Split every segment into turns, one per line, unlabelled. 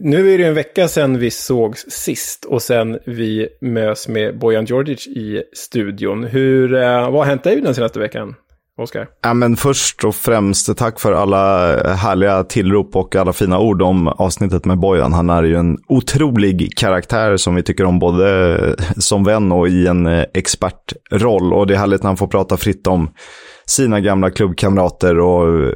Nu är det en vecka sedan vi sågs sist och sen vi mös med Bojan Djordjic i studion. Hur, eh, vad har hänt dig den senaste veckan? Oskar?
Ja, men först och främst tack för alla härliga tillrop och alla fina ord om avsnittet med Bojan. Han är ju en otrolig karaktär som vi tycker om både eh, som vän och i en eh, expertroll. Och det är härligt när han får prata fritt om sina gamla klubbkamrater och eh,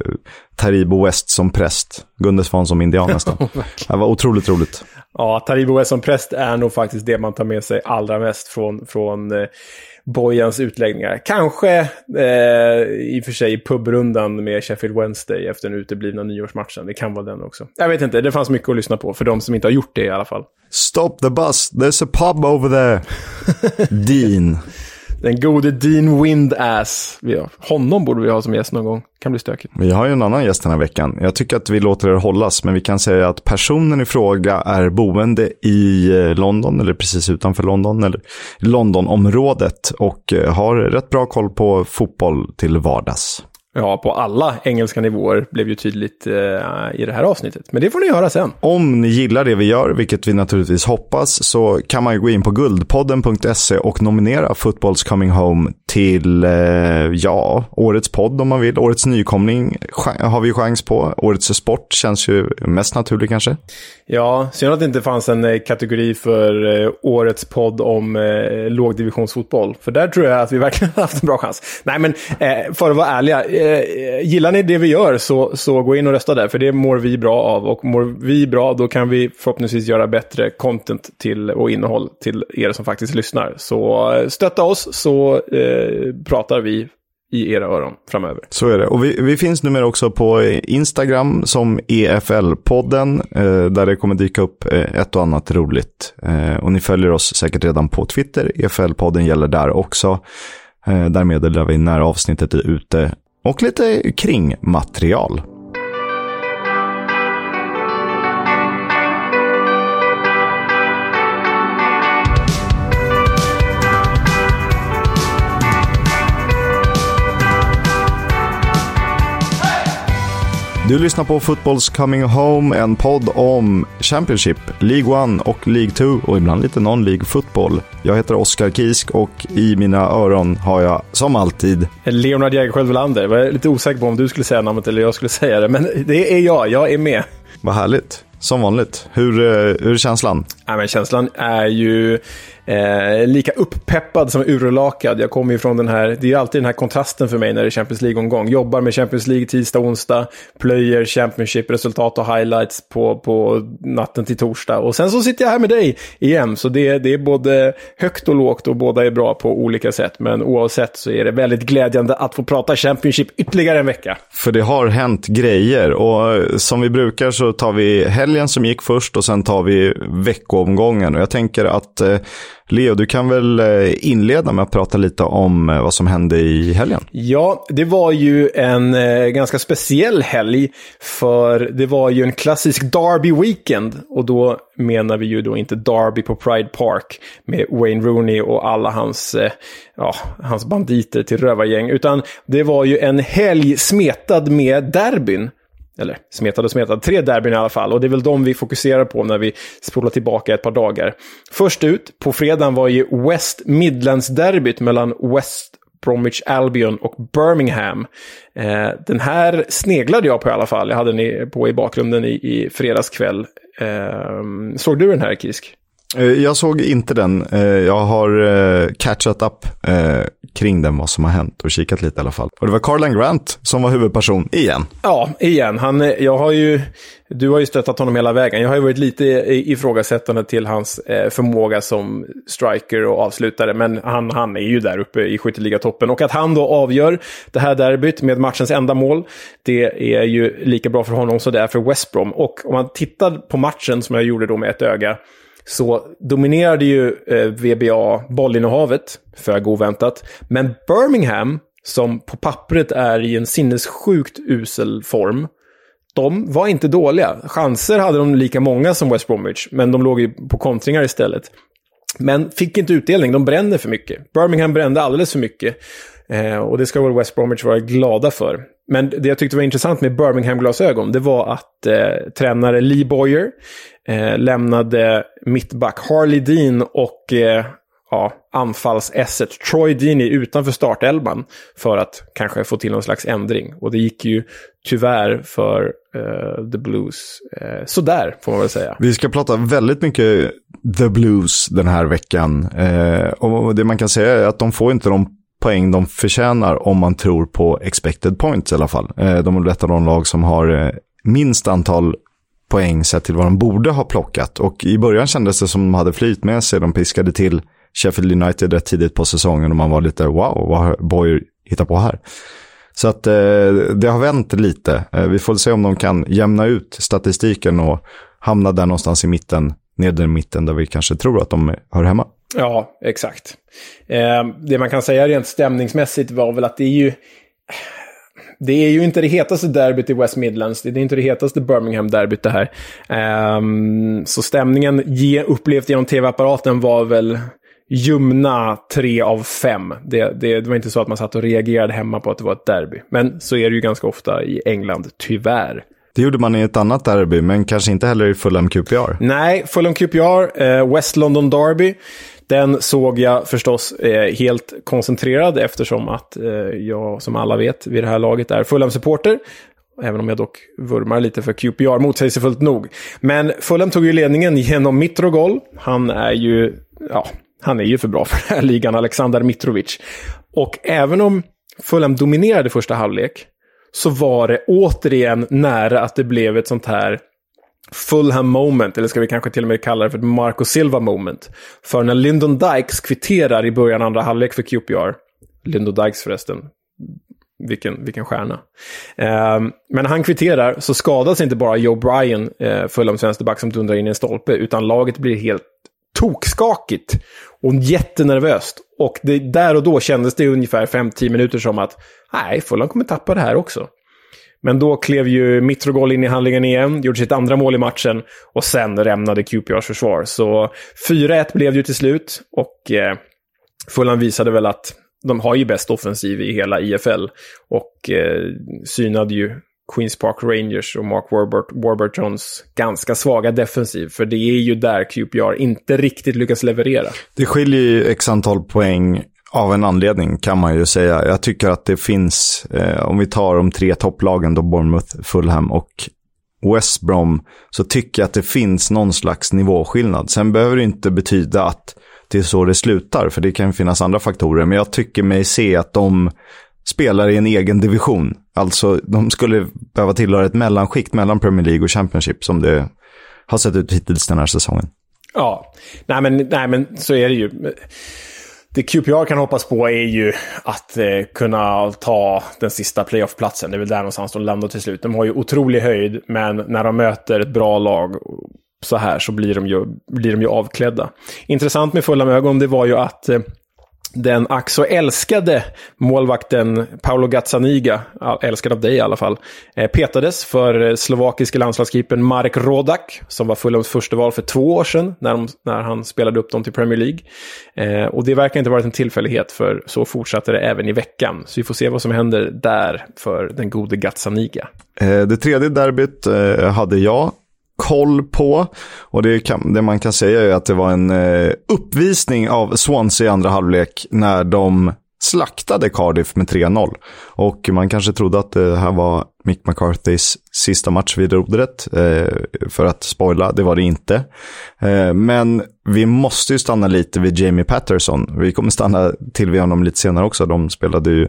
Taribo West som präst. Gunde Svan som indian nästan. det var otroligt roligt.
Ja, Taribo West som präst är nog faktiskt det man tar med sig allra mest från, från eh, Bojans utläggningar. Kanske eh, i och för sig pubrundan med Sheffield Wednesday efter den uteblivna nyårsmatchen. Det kan vara den också. Jag vet inte, det fanns mycket att lyssna på för de som inte har gjort det i alla fall.
Stop the bus, there's a pub over there. Dean.
Den gode Dean Windass. Honom borde vi ha som gäst någon gång. Kan bli stökigt.
Vi har ju en annan gäst den här veckan. Jag tycker att vi låter det hållas, men vi kan säga att personen i fråga är boende i eh, London, eller precis utanför London, eller Londonområdet och eh, har rätt bra koll på fotboll till vardags.
Ja, på alla engelska nivåer blev ju tydligt eh, i det här avsnittet. Men det får ni höra sen.
Om ni gillar det vi gör, vilket vi naturligtvis hoppas, så kan man ju gå in på guldpodden.se och nominera Footballs Coming Home till, eh, ja, årets podd om man vill. Årets nykomling har vi chans på. Årets sport känns ju mest naturlig kanske.
Ja, synd att det inte fanns en eh, kategori för eh, årets podd om eh, lågdivisionsfotboll. För där tror jag att vi verkligen haft en bra chans. Nej, men eh, för att vara ärliga, Eh, eh, gillar ni det vi gör så, så gå in och rösta där. För det mår vi bra av. Och mår vi bra, då kan vi förhoppningsvis göra bättre content till, och innehåll till er som faktiskt lyssnar. Så eh, stötta oss så eh, pratar vi i era öron framöver.
Så är det. Och vi, vi finns numera också på Instagram som EFL-podden, eh, där det kommer dyka upp eh, ett och annat roligt. Eh, och ni följer oss säkert redan på Twitter. EFL-podden gäller där också. Eh, där meddelar vi när avsnittet är ute och lite kringmaterial. Du lyssnar på Footballs Coming Home, en podd om Championship, League 1 och League 2 och ibland lite non-League fotboll. Jag heter Oskar Kisk och i mina öron har jag, som alltid,
Leonard Jägerskiöld Welander. Jag var lite osäker på om du skulle säga namnet eller jag skulle säga det, men det är jag. Jag är med.
Vad härligt. Som vanligt. Hur, eh, hur är känslan?
Ja, men känslan är ju Eh, lika uppeppad som urlakad. Jag kommer ju från den här, det är ju alltid den här kontrasten för mig när det är Champions League-omgång. Jobbar med Champions League tisdag, onsdag, plöjer Championship-resultat och highlights på, på natten till torsdag. Och sen så sitter jag här med dig igen, så det, det är både högt och lågt och båda är bra på olika sätt. Men oavsett så är det väldigt glädjande att få prata Championship ytterligare en vecka.
För det har hänt grejer och eh, som vi brukar så tar vi helgen som gick först och sen tar vi veckoomgången. Och jag tänker att eh, Leo, du kan väl eh, inleda med att prata lite om eh, vad som hände i helgen?
Ja, det var ju en eh, ganska speciell helg. För det var ju en klassisk Derby Weekend. Och då menar vi ju då inte Derby på Pride Park med Wayne Rooney och alla hans, ja, hans banditer till rövargäng. Utan det var ju en helg smetad med derbyn. Eller smetad och smetad, tre derbyn i alla fall. Och det är väl de vi fokuserar på när vi spolar tillbaka ett par dagar. Först ut, på fredagen var ju West Midlands-derbyt mellan West Bromwich Albion och Birmingham. Eh, den här sneglade jag på i alla fall. Jag hade den på i bakgrunden i, i fredags kväll. Eh, såg du den här, Kisk?
Eh, jag såg inte den. Eh, jag har eh, catchat up kring den, vad som har hänt och kikat lite i alla fall. Och det var Carlan Grant som var huvudperson igen.
Ja, igen. Han, jag har ju, du har ju stöttat honom hela vägen. Jag har ju varit lite ifrågasättande till hans förmåga som striker och avslutare. Men han, han är ju där uppe i skytteligatoppen. Och att han då avgör det här derbyt med matchens enda mål, det är ju lika bra för honom som det är för West Brom. Och om man tittar på matchen som jag gjorde då med ett öga, så dominerade ju eh, VBA bollinnehavet, föga oväntat. Men Birmingham, som på pappret är i en sinnessjukt usel form, de var inte dåliga. Chanser hade de lika många som West Bromwich, men de låg ju på kontringar istället. Men fick inte utdelning, de brände för mycket. Birmingham brände alldeles för mycket. Eh, och det ska väl West Bromwich vara glada för. Men det jag tyckte var intressant med Birmingham-glasögon, det var att eh, tränare Lee Boyer eh, lämnade mittback Harley Dean och eh, ja, anfallsesset Troy Deeney utanför startelvan för att kanske få till någon slags ändring. Och det gick ju tyvärr för uh, The Blues uh, sådär, får man väl säga.
Vi ska prata väldigt mycket The Blues den här veckan. Uh, och det man kan säga är att de får inte de poäng de förtjänar om man tror på expected points i alla fall. De är ett av de lag som har minst antal poäng sett till vad de borde ha plockat. Och i början kändes det som de hade flyt med sig. De piskade till Sheffield United rätt tidigt på säsongen och man var lite wow, vad har Boyer hittat på här? Så att eh, det har vänt lite. Eh, vi får se om de kan jämna ut statistiken och hamna där någonstans i mitten, nedre mitten där vi kanske tror att de hör hemma.
Ja, exakt. Eh, det man kan säga rent stämningsmässigt var väl att det är ju det är ju inte det hetaste derbyt i West Midlands. Det är inte det hetaste Birmingham-derbyt det här. Um, så stämningen ge, upplevt genom tv-apparaten var väl ljumna tre av fem. Det, det, det, var inte så att man satt och reagerade hemma på att det var ett derby. Men så är det ju ganska ofta i England, tyvärr.
Det gjorde man i ett annat derby, men kanske inte heller i Fulham QPR.
Nej, Fulham QPR, eh, West London Derby. Den såg jag förstås eh, helt koncentrerad eftersom att eh, jag, som alla vet, vid det här laget är Fulham-supporter. Även om jag dock vurmar lite för QPR, motsägelsefullt nog. Men Fulham tog ju ledningen genom Mitrogol. Han är ju, ja, han är ju för bra för den här ligan, Alexander Mitrovic. Och även om Fulham dominerade första halvlek så var det återigen nära att det blev ett sånt här Fulham moment, eller ska vi kanske till och med kalla det för ett Marco Silva moment. För när Lyndon Dykes kvitterar i början andra halvlek för QPR, Lyndon Dykes förresten, vilken, vilken stjärna. Eh, men när han kvitterar så skadas inte bara Joe Bryan, eh, Fulhams vänsterback som dundrar in i en stolpe, utan laget blir helt tokskakigt och jättenervöst. Och det, där och då kändes det ungefär 5-10 minuter som att nej, Fulham kommer tappa det här också. Men då klev ju Mitrogol in i handlingen igen, gjorde sitt andra mål i matchen och sen rämnade QPRs försvar. Så 4-1 blev det ju till slut och eh, Fulham visade väl att de har ju bäst offensiv i hela IFL och eh, synade ju Queens Park Rangers och Mark Warbert, Warburtons ganska svaga defensiv. För det är ju där QPR inte riktigt lyckas leverera.
Det skiljer ju x antal poäng av en anledning kan man ju säga. Jag tycker att det finns, eh, om vi tar de tre topplagen då, Bournemouth, Fulham och West Brom, så tycker jag att det finns någon slags nivåskillnad. Sen behöver det inte betyda att det är så det slutar, för det kan finnas andra faktorer. Men jag tycker mig se att de spelar i en egen division. Alltså, de skulle behöva tillhöra ett mellanskikt mellan Premier League och Championship som det har sett ut hittills den här säsongen.
Ja, nej men, nej, men så är det ju. Det QPR kan hoppas på är ju att eh, kunna ta den sista playoff-platsen. Det är väl där någonstans de landar till slut. De har ju otrolig höjd, men när de möter ett bra lag så här så blir de ju, blir de ju avklädda. Intressant med fulla ögon, det var ju att eh, den ack så älskade målvakten Paolo Gazzaniga, älskad av dig i alla fall, eh, petades för eh, slovakiske landslagskeepern Marek Rodak, som var Fulhams första val för två år sedan, när, de, när han spelade upp dem till Premier League. Eh, och det verkar inte varit en tillfällighet, för så fortsatte det även i veckan. Så vi får se vad som händer där för den gode Gazzaniga.
Eh, det tredje derbyt eh, hade jag koll på. Och det, kan, det, man kan säga är att det var en eh, uppvisning av Swansea i andra halvlek när de slaktade Cardiff med 3-0. Och man kanske trodde att det här var Mick McCarthys sista match vid rodret. Eh, för att spoila, det var det inte. Eh, men vi måste ju stanna lite vid Jamie Patterson. Vi kommer stanna till vid honom lite senare också. De spelade ju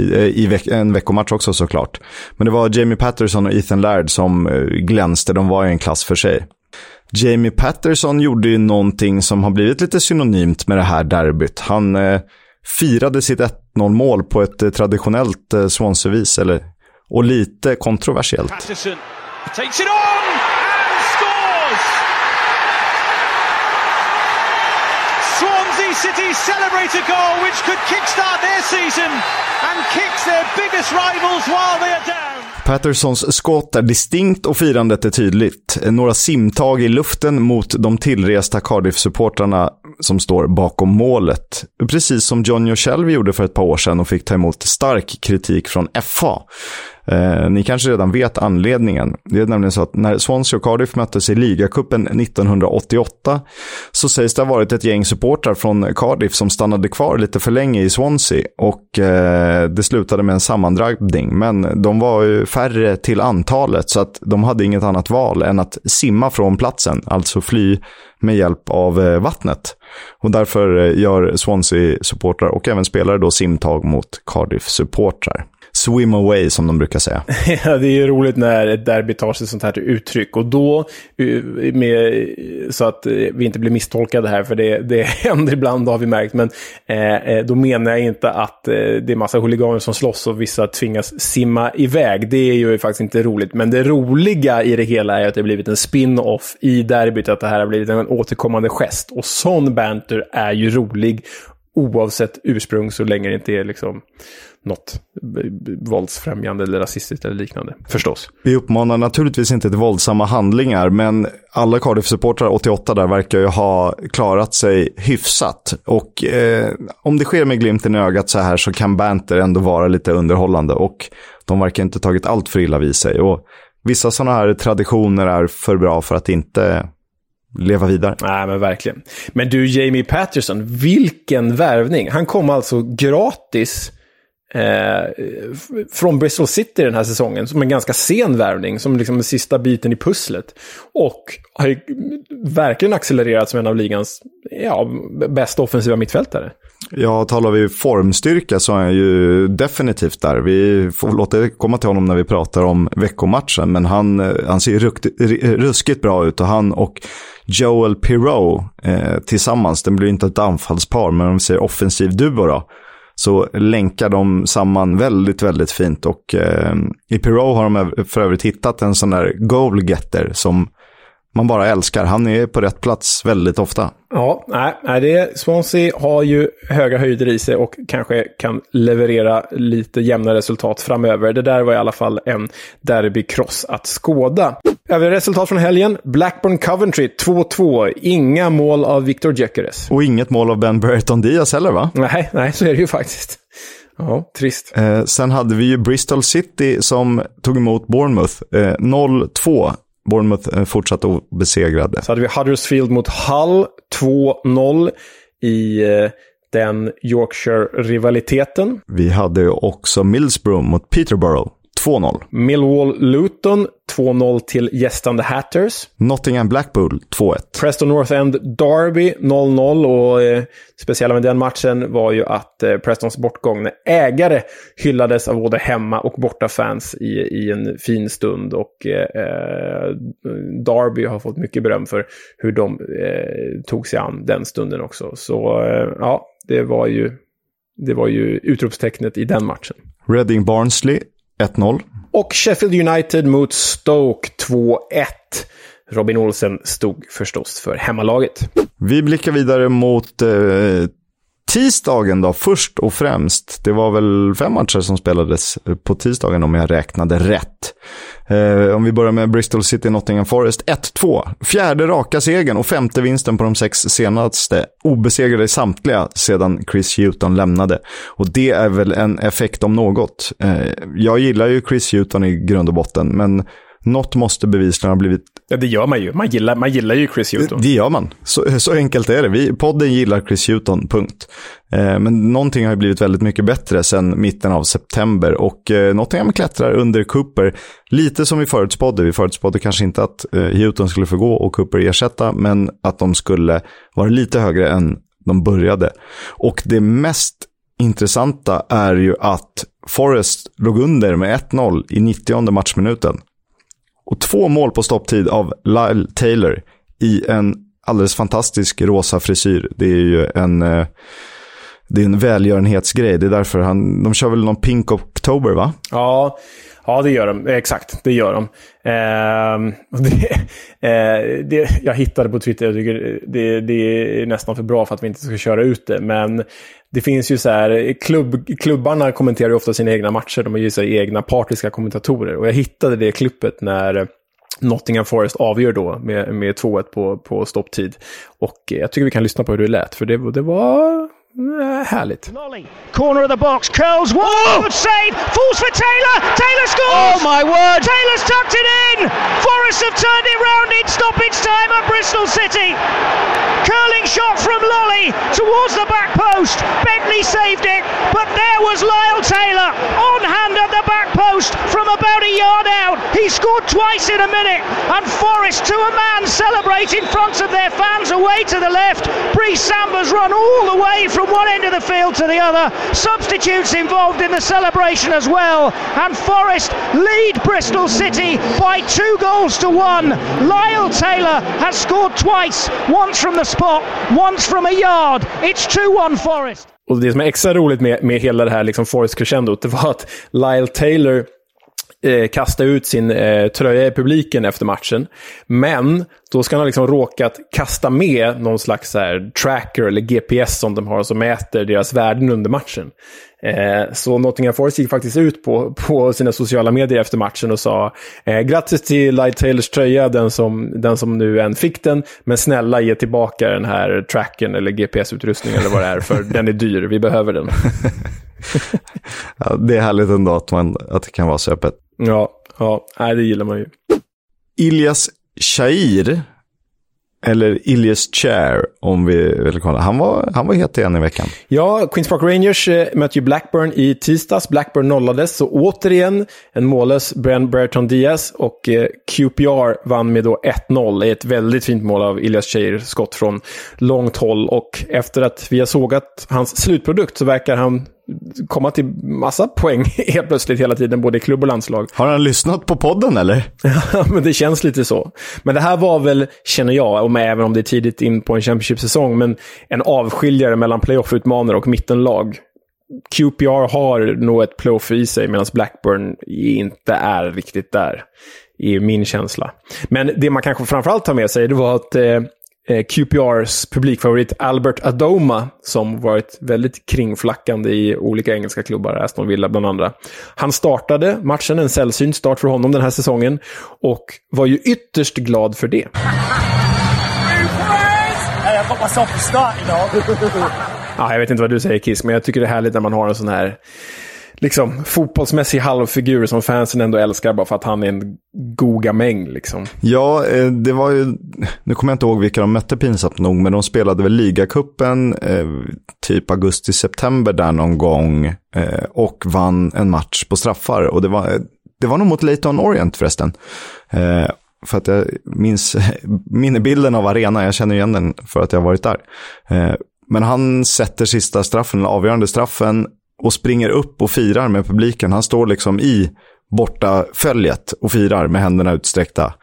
Eh, i veck en veckomatch också såklart. Men det var Jamie Patterson och Ethan Laird som eh, glänste, de var i en klass för sig. Jamie Patterson gjorde ju någonting som har blivit lite synonymt med det här derbyt. Han eh, firade sitt 1-0 mål på ett eh, traditionellt eh, Swansea-vis, eller, och lite kontroversiellt. Patterson takes it on and scores! Swansea City celebrate a goal which could kickstart their season and kicks their biggest rivals while they are down. Pattersons skott är distinkt och firandet är tydligt. Några simtag i luften mot de tillresta Cardiff-supportrarna som står bakom målet. Precis som Johnny själv gjorde för ett par år sedan och fick ta emot stark kritik från FA. Eh, ni kanske redan vet anledningen. Det är nämligen så att när Swansea och Cardiff möttes i ligacupen 1988 så sägs det ha varit ett gäng supportrar från Cardiff som stannade kvar lite för länge i Swansea och eh, det slutade med en sammandrabbning. Men de var ju färre till antalet så att de hade inget annat val än att simma från platsen, alltså fly med hjälp av eh, vattnet. Och därför eh, gör Swansea-supportrar och även spelare då simtag mot Cardiff-supportrar swim away som de brukar säga.
ja, det är ju roligt när ett derby tar sig sånt här uttryck. Och då, eh, med, så att eh, vi inte blir misstolkade här, för det, det händer ibland har vi märkt. Men eh, eh, då menar jag inte att eh, det är massa huliganer som slåss och vissa tvingas simma iväg. Det är ju faktiskt inte roligt. Men det roliga i det hela är att det har blivit en spin-off i derbyt, att det här har blivit en återkommande gest. Och sån banter är ju rolig oavsett ursprung så länge det inte är liksom något våldsfrämjande eller rasistiskt eller liknande, förstås.
Vi uppmanar naturligtvis inte till våldsamma handlingar, men alla Cardiff-supportrar 88 där verkar ju ha klarat sig hyfsat. Och eh, om det sker med glimten i ögat så här så kan banter ändå vara lite underhållande och de verkar inte tagit allt för illa vid sig. Och vissa sådana här traditioner är för bra för att inte leva vidare.
Nej, men verkligen. Men du, Jamie Patterson, vilken värvning. Han kom alltså gratis eh, från Bristol City den här säsongen, som en ganska sen värvning, som liksom den sista biten i pusslet. Och har ju verkligen accelererat som en av ligans ja, bästa offensiva mittfältare.
Ja, talar vi formstyrka så är han ju definitivt där. Vi får låta komma till honom när vi pratar om veckomatchen, men han, eh, han ser rukt, ruskigt bra ut och han och Joel Pirou eh, tillsammans, det blir inte ett anfallspar, men om vi säger offensiv duo då, så länkar de samman väldigt, väldigt fint. Och eh, i Pirou har de för övrigt hittat en sån där goalgetter som man bara älskar. Han är på rätt plats väldigt ofta.
Ja, nej, det, Swansea har ju höga höjder i sig och kanske kan leverera lite jämna resultat framöver. Det där var i alla fall en derbykross att skåda. Övriga resultat från helgen. Blackburn Coventry 2-2. Inga mål av Victor Gyökeres.
Och inget mål av Ben Burton Diaz heller va?
Nej, nej, så är det ju faktiskt. Ja, trist.
Eh, sen hade vi ju Bristol City som tog emot Bournemouth. Eh, 0-2. Bournemouth eh, fortsatte obesegrade.
Så hade vi Huddersfield mot Hull 2-0 i eh, den Yorkshire-rivaliteten.
Vi hade också Millsborough mot Peterborough. 2-0.
Millwall Luton 2-0 till gästande Hatters.
Nottingham Blackpool 2-1.
Preston North End Derby 0-0 och eh, speciella med den matchen var ju att eh, Prestons bortgångne ägare hyllades av både hemma och bortafans i, i en fin stund. Och eh, Derby har fått mycket beröm för hur de eh, tog sig an den stunden också. Så eh, ja, det var ju det var ju utropstecknet i den matchen.
Reading Barnsley 1-0.
Och Sheffield United mot Stoke 2-1. Robin Olsen stod förstås för hemmalaget.
Vi blickar vidare mot eh, tisdagen då, först och främst. Det var väl fem matcher som spelades på tisdagen om jag räknade rätt. Eh, om vi börjar med Bristol City Nottingham Forest 1-2. Fjärde raka segern och femte vinsten på de sex senaste. Obesegrade i samtliga sedan Chris Hewton lämnade. Och det är väl en effekt om något. Eh, jag gillar ju Chris Hewton i grund och botten, men något måste bevisligen ha blivit...
Ja, det gör man ju. Man gillar, man gillar ju Chris Hewton.
Det, det gör man. Så, så enkelt är det. Vi, podden gillar Chris Hewton, punkt. Eh, men någonting har ju blivit väldigt mycket bättre sedan mitten av september. Och eh, Nottingham klättrar under Cooper. Lite som vi förutspådde. Vi förutspådde kanske inte att eh, Hewton skulle få gå och Cooper ersätta, men att de skulle vara lite högre än de började. Och det mest intressanta är ju att Forrest låg under med 1-0 i 90 matchminuten. Och två mål på stopptid av Lyle Taylor i en alldeles fantastisk rosa frisyr. Det är ju en, eh, det är en välgörenhetsgrej. Det är därför han, de kör väl någon Pink October va?
Ja, ja det gör de. Exakt, det gör de. Eh, det, eh, det, jag hittade på Twitter, jag tycker det, det, är nästan för bra för att vi inte ska köra ut det. Men det finns ju så här, klubb, klubbarna kommenterar ju ofta sina egna matcher. De har ju så egna partiska kommentatorer. Och jag hittade det klippet när Nottingham Forest avgör då med, med 2-1 på, på stopptid. Och jag tycker vi kan lyssna på hur det lät, för det, det var härligt.
Corner of the box, curls one, oh! good save, falls for Taylor, Taylor scores!
Oh my word!
Taylor's tucked it in! Forest have turned it round in stoppage time at Bristol City. Curling shot from Lolly towards the back post. Bentley saved it, but there was Lyle Taylor on hand at the back post from about a yard out. He scored twice in a minute, and Forest to a man celebrate in front of their fans away to the left. Bree Sambers run all the way from one end of the field to the other. Substitutes involved in the celebration as well, and Forest lead Bristol City by two goals to one. Lyle Taylor has scored twice, once from the spot, once from a yard. It's 2-1 Forest.
Och det som är extra roligt med, med hela det här liksom Forest-crescendot, det var att Lyle Taylor eh, kasta ut sin eh, tröja i publiken efter matchen. Men då ska han ha liksom råkat kasta med någon slags här, tracker eller GPS som de har som mäter deras värden under matchen. Eh, så Nottingham Forest gick faktiskt ut på, på sina sociala medier efter matchen och sa eh, grattis till Light Taylors tröja, den som, den som nu än fick den, men snälla ge tillbaka den här tracken eller GPS-utrustningen eller vad det är, för den är dyr, vi behöver den.
ja, det är härligt ändå att, man, att det kan vara så öppet.
Ja, ja nej, det gillar man ju.
Ilyas Shair, eller Ilyas Chair om vi vill kolla. Han var, han var het igen i veckan.
Ja, Queens Park Rangers eh, mötte ju Blackburn i tisdags. Blackburn nollades, så återigen en mållös Bren Berton Diaz och eh, QPR vann med då 1-0 i ett väldigt fint mål av Ilyas Chair, skott från långt håll. Och efter att vi har sågat hans slutprodukt så verkar han komma till massa poäng helt plötsligt hela tiden, både i klubb och landslag.
Har han lyssnat på podden eller?
Ja, men det känns lite så. Men det här var väl, känner jag, och även om det är tidigt in på en Championship-säsong, men en avskiljare mellan playoff-utmanare och mittenlag. QPR har nog ett playoff i sig, medan Blackburn inte är riktigt där, i min känsla. Men det man kanske framförallt tar med sig, det var att Eh, QPRs publikfavorit Albert Adoma, som varit väldigt kringflackande i olika engelska klubbar, Aston Villa bland andra. Han startade matchen, en sällsynt start för honom den här säsongen, och var ju ytterst glad för det. ja, jag vet inte vad du säger Kiss, men jag tycker det är härligt när man har en sån här liksom, fotbollsmässig halvfigur som fansen ändå älskar bara för att han är en gogamäng. Liksom.
Ja, eh, det var ju, nu kommer jag inte ihåg vilka de mötte pinsamt nog, men de spelade väl ligacupen eh, typ augusti-september där någon gång eh, och vann en match på straffar. Och det var, eh, det var nog mot Leighton Orient förresten. Eh, för att jag minns minnebilden av arenan, jag känner igen den för att jag har varit där. Eh, men han sätter sista straffen, eller avgörande straffen, och springer upp och firar med publiken. Han står liksom i borta följet och firar med händerna utsträckta.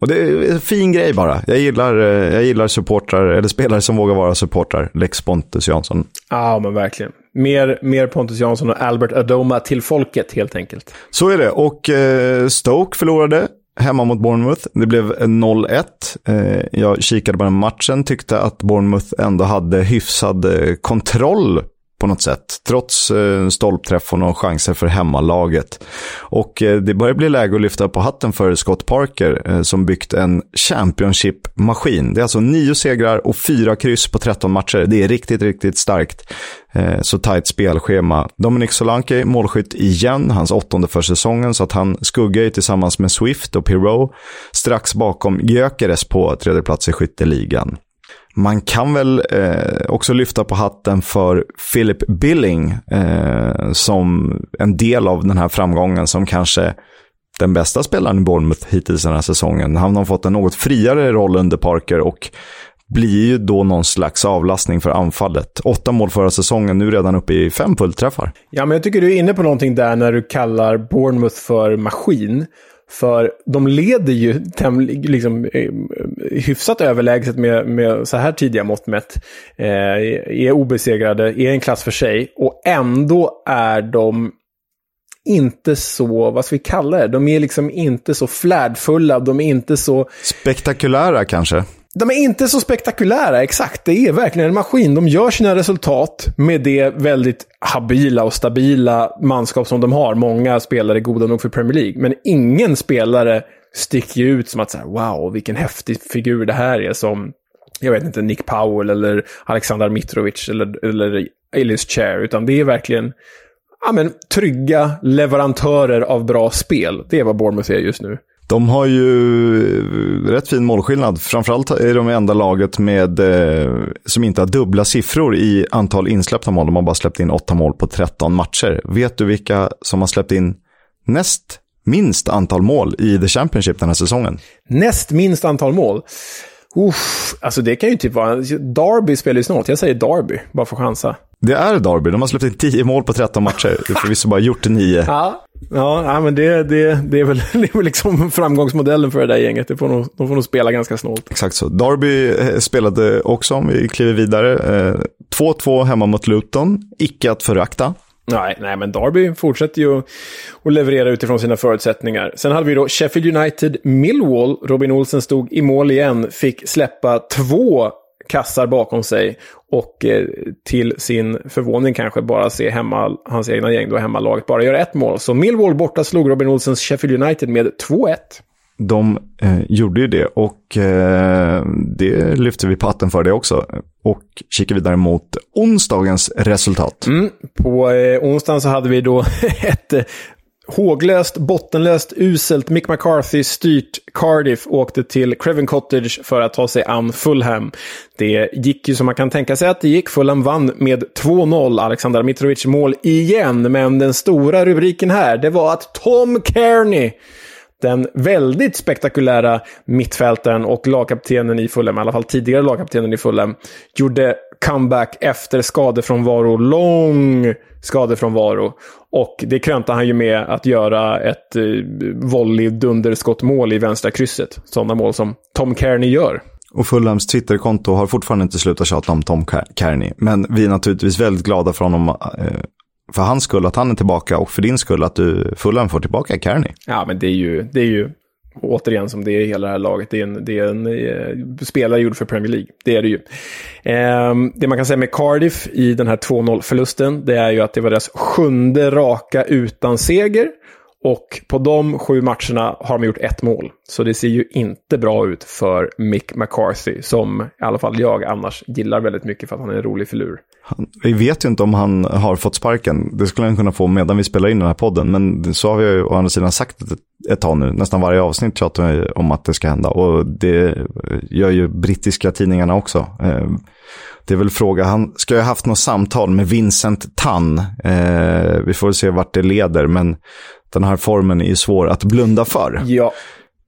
Och det är en fin grej bara. Jag gillar, eh, jag gillar supportrar, eller spelare som vågar vara supportrar. Lex Pontus Jansson.
Ja, men verkligen. Mer, mer Pontus Jansson och Albert Adoma till folket helt enkelt.
Så är det. Och eh, Stoke förlorade hemma mot Bournemouth. Det blev 0-1. Eh, jag kikade på den matchen, tyckte att Bournemouth ändå hade hyfsad eh, kontroll på något sätt. Trots eh, stolpträff och några chanser för hemmalaget. Och eh, det börjar bli läge att lyfta på hatten för Scott Parker eh, som byggt en Championship-maskin. Det är alltså nio segrar och fyra kryss på 13 matcher. Det är riktigt, riktigt starkt. Eh, så tajt spelschema. Dominic Solanke, målskytt igen, hans åttonde för säsongen, så att han skuggar ju tillsammans med Swift och Pirou strax bakom Gyökeres på tredje plats i skytteligan. Man kan väl eh, också lyfta på hatten för Philip Billing eh, som en del av den här framgången som kanske den bästa spelaren i Bournemouth hittills den här säsongen. Han har fått en något friare roll under Parker och blir ju då någon slags avlastning för anfallet. Åtta mål förra säsongen, nu redan uppe i fem fullträffar.
Ja, men jag tycker du är inne på någonting där när du kallar Bournemouth för maskin. För de leder ju liksom, eh, hyfsat överlägset med, med så här tidiga mått mätt. Eh, är obesegrade, är en klass för sig. Och ändå är de inte så, vad ska vi kalla det? De är liksom inte så flärdfulla, de är inte så...
Spektakulära kanske?
De är inte så spektakulära, exakt. Det är verkligen en maskin. De gör sina resultat med det väldigt habila och stabila manskap som de har. Många spelare är goda nog för Premier League. Men ingen spelare sticker ut som att så här, wow, vilken häftig figur det här är som jag vet inte, Nick Powell eller Alexander Mitrovic eller, eller Elias Chair, utan det är verkligen ja, men, trygga leverantörer av bra spel. Det är vad Bournemouth är just nu.
De har ju rätt fin målskillnad. Framförallt är de enda laget med, eh, som inte har dubbla siffror i antal insläppta mål. De har bara släppt in åtta mål på 13 matcher. Vet du vilka som har släppt in näst minst antal mål i The Championship den här säsongen?
Näst minst antal mål? Uff, alltså det kan ju typ vara... Derby spelar ju snart. Jag säger Derby, bara för att chansa.
Det är Derby. De har släppt in 10 mål på 13 matcher. Förvisso bara gjort 9.
Ja, ja men det, det, det, är väl, det är väl liksom framgångsmodellen för det där gänget. Det får nog, de får nog spela ganska snålt.
Exakt så. Derby eh, spelade också, om vi kliver vidare, 2-2 eh, hemma mot Luton. Icke att förakta.
Nej, nej, men Derby fortsätter ju att leverera utifrån sina förutsättningar. Sen hade vi då Sheffield United Millwall. Robin Olsen stod i mål igen, fick släppa två kassar bakom sig och eh, till sin förvåning kanske bara se hemma, hans egna gäng, då hemmalaget, bara göra ett mål. Så Millwall borta slog Robin Olsens Sheffield United med 2-1.
De eh, gjorde ju det och eh, det lyfter vi på hatten för det också. Och kikar vidare mot onsdagens resultat.
Mm, på eh, onsdagen så hade vi då ett håglöst, bottenlöst, uselt Mick McCarthy-styrt Cardiff åkte till Craven Cottage för att ta sig an Fulham. Det gick ju som man kan tänka sig att det gick. Fulham vann med 2-0. Alexander Mitrovic mål igen. Men den stora rubriken här, det var att Tom Kearney den väldigt spektakulära mittfältaren och lagkaptenen i Fulham, i alla fall tidigare lagkaptenen i Fulham, gjorde comeback efter skadefrånvaro. Lång skadefrånvaro. Och det krönte han ju med att göra ett eh, volley-dunderskottmål i vänstra krysset. Sådana mål som Tom Kearney gör.
Och Fulhams Twitterkonto har fortfarande inte slutat tjata om Tom Kearney. Men vi är naturligtvis väldigt glada för honom, eh, för hans skull att han är tillbaka och för din skull att du Fulham får tillbaka Kearney.
Ja, men det är ju, det är ju återigen som det är i hela det här laget. Det är en, det är en eh, spelare gjord för Premier League. Det är det ju. Eh, det man kan säga med Cardiff i den här 2-0-förlusten, det är ju att det var deras sjunde raka utan seger. Och på de sju matcherna har de gjort ett mål. Så det ser ju inte bra ut för Mick McCarthy, som i alla fall jag annars gillar väldigt mycket för att han är en rolig filur.
vi vet ju inte om han har fått sparken. Det skulle han kunna få medan vi spelar in den här podden. Men så har vi ju å andra sidan sagt ett, ett tag nu. Nästan varje avsnitt tjatar vi om att det ska hända. Och det gör ju brittiska tidningarna också. Eh, det är väl fråga, han ska ju ha haft något samtal med Vincent Tan. Eh, vi får se vart det leder, men den här formen är svår att blunda för.
Ja.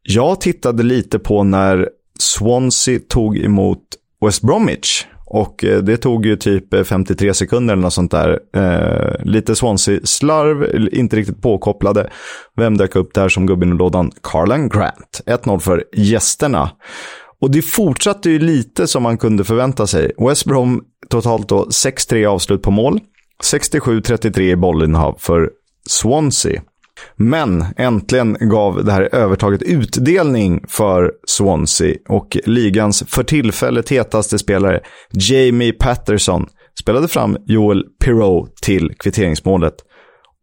Jag tittade lite på när Swansea tog emot West Bromwich. Och eh, det tog ju typ 53 sekunder eller något sånt där. Eh, lite Swansea-slarv, inte riktigt påkopplade. Vem dök upp där som gubben i lådan? Carlan Grant. 1-0 för gästerna. Och det fortsatte ju lite som man kunde förvänta sig. West Brom totalt då 6-3 avslut på mål. 67-33 i bollinnehav för Swansea. Men äntligen gav det här övertaget utdelning för Swansea och ligans för tillfället hetaste spelare Jamie Patterson spelade fram Joel Pirou till kvitteringsmålet.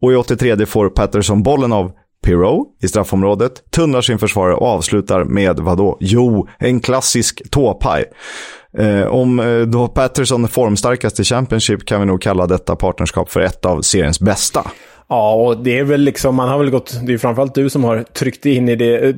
Och i 83 får Patterson bollen av Pirou i straffområdet, tunnlar sin försvarare och avslutar med vadå? Jo, en klassisk tåpaj. Eh, om eh, då Patterson är formstarkast i Championship kan vi nog kalla detta partnerskap för ett av seriens bästa.
Ja, och det är väl liksom, man har väl gått, det är framförallt du som har tryckt in i det, eh,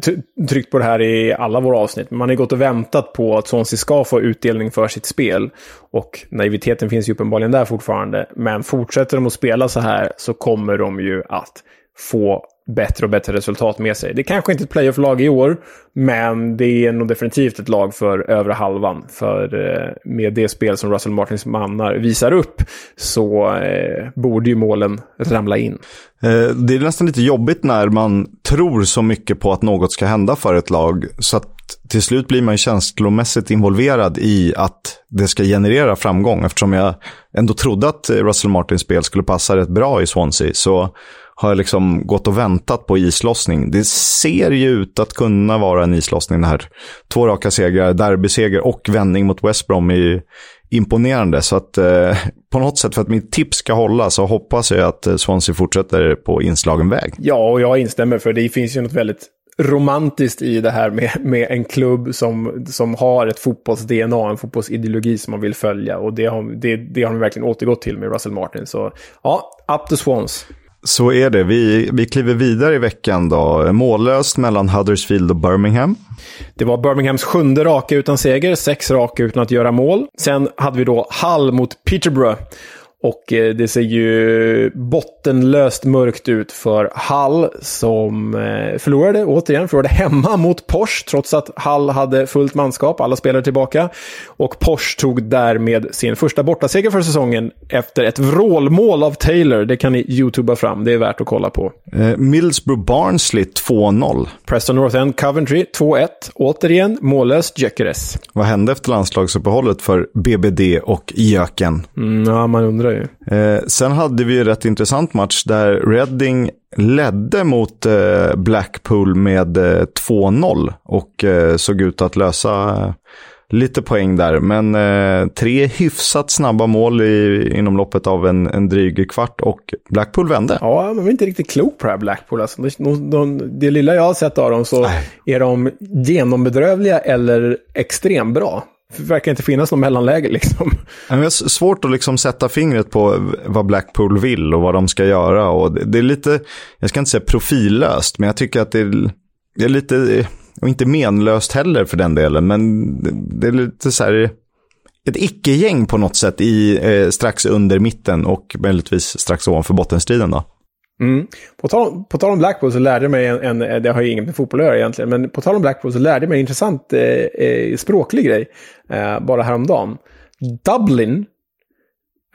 tryckt på det här i alla våra avsnitt. Man har gått och väntat på att Swansea ska få utdelning för sitt spel. Och naiviteten finns ju uppenbarligen där fortfarande. Men fortsätter de att spela så här så kommer de ju att få bättre och bättre resultat med sig. Det är kanske inte ett playoff-lag i år, men det är nog definitivt ett lag för övre halvan. För eh, med det spel som Russell Martins mannar visar upp så eh, borde ju målen ramla in.
Eh, det är nästan lite jobbigt när man tror så mycket på att något ska hända för ett lag. Så att till slut blir man känslomässigt involverad i att det ska generera framgång. Eftersom jag ändå trodde att Russell Martins spel skulle passa rätt bra i Swansea. Så har jag liksom gått och väntat på islossning. Det ser ju ut att kunna vara en islossning det här. Två raka segrar, derbyseger och vändning mot West Brom är ju imponerande. Så att eh, på något sätt för att mitt tips ska hålla så hoppas jag att eh, Swansea fortsätter på inslagen väg.
Ja, och jag instämmer för det finns ju något väldigt romantiskt i det här med, med en klubb som, som har ett fotbolls-DNA, en fotbollsideologi som man vill följa. Och det har, det, det har de verkligen återgått till med Russell Martin. Så ja, up to Swans.
Så är det. Vi, vi kliver vidare i veckan då. Mållöst mellan Huddersfield och Birmingham.
Det var Birminghams sjunde raka utan seger, sex raka utan att göra mål. Sen hade vi då Hull mot Peterborough. Och eh, det ser ju bottenlöst mörkt ut för Hall som eh, förlorade, återigen, förlorade hemma mot Porsche trots att Hall hade fullt manskap, alla spelare tillbaka. Och Porsche tog därmed sin första bortaseger för säsongen efter ett vrålmål av Taylor. Det kan ni youtuba fram, det är värt att kolla på.
Eh, Middlesbrough Barnsley 2-0.
Preston North End Coventry 2-1. Återigen mållöst Gyökeres.
Vad hände efter landslagsuppehållet för BBD och Jöken?
Mm, ja, man undrar ju.
Eh, sen hade vi en rätt intressant match där Reading ledde mot eh, Blackpool med eh, 2-0 och eh, såg ut att lösa lite poäng där. Men eh, tre hyfsat snabba mål i, inom loppet av en, en dryg kvart och Blackpool vände.
Ja, man är inte riktigt klok på det här Blackpool. Alltså, de, de, det lilla jag har sett av dem så Nej. är de genombedrövliga eller extremt bra. Det verkar inte finnas något mellanläge liksom.
Det är svårt att liksom sätta fingret på vad Blackpool vill och vad de ska göra. Och det är lite, jag ska inte säga profillöst, men jag tycker att det är, det är lite, och inte menlöst heller för den delen, men det är lite så här, ett icke-gäng på något sätt i eh, strax under mitten och möjligtvis strax ovanför bottenstriden då.
Mm. På, tal, på tal om Blackpool så lärde jag mig en, en, eh, det har ju inget med fotboll att göra egentligen, men på tal om Blackpool så lärde jag mig en intressant eh, eh, språklig grej eh, bara häromdagen. Dublin,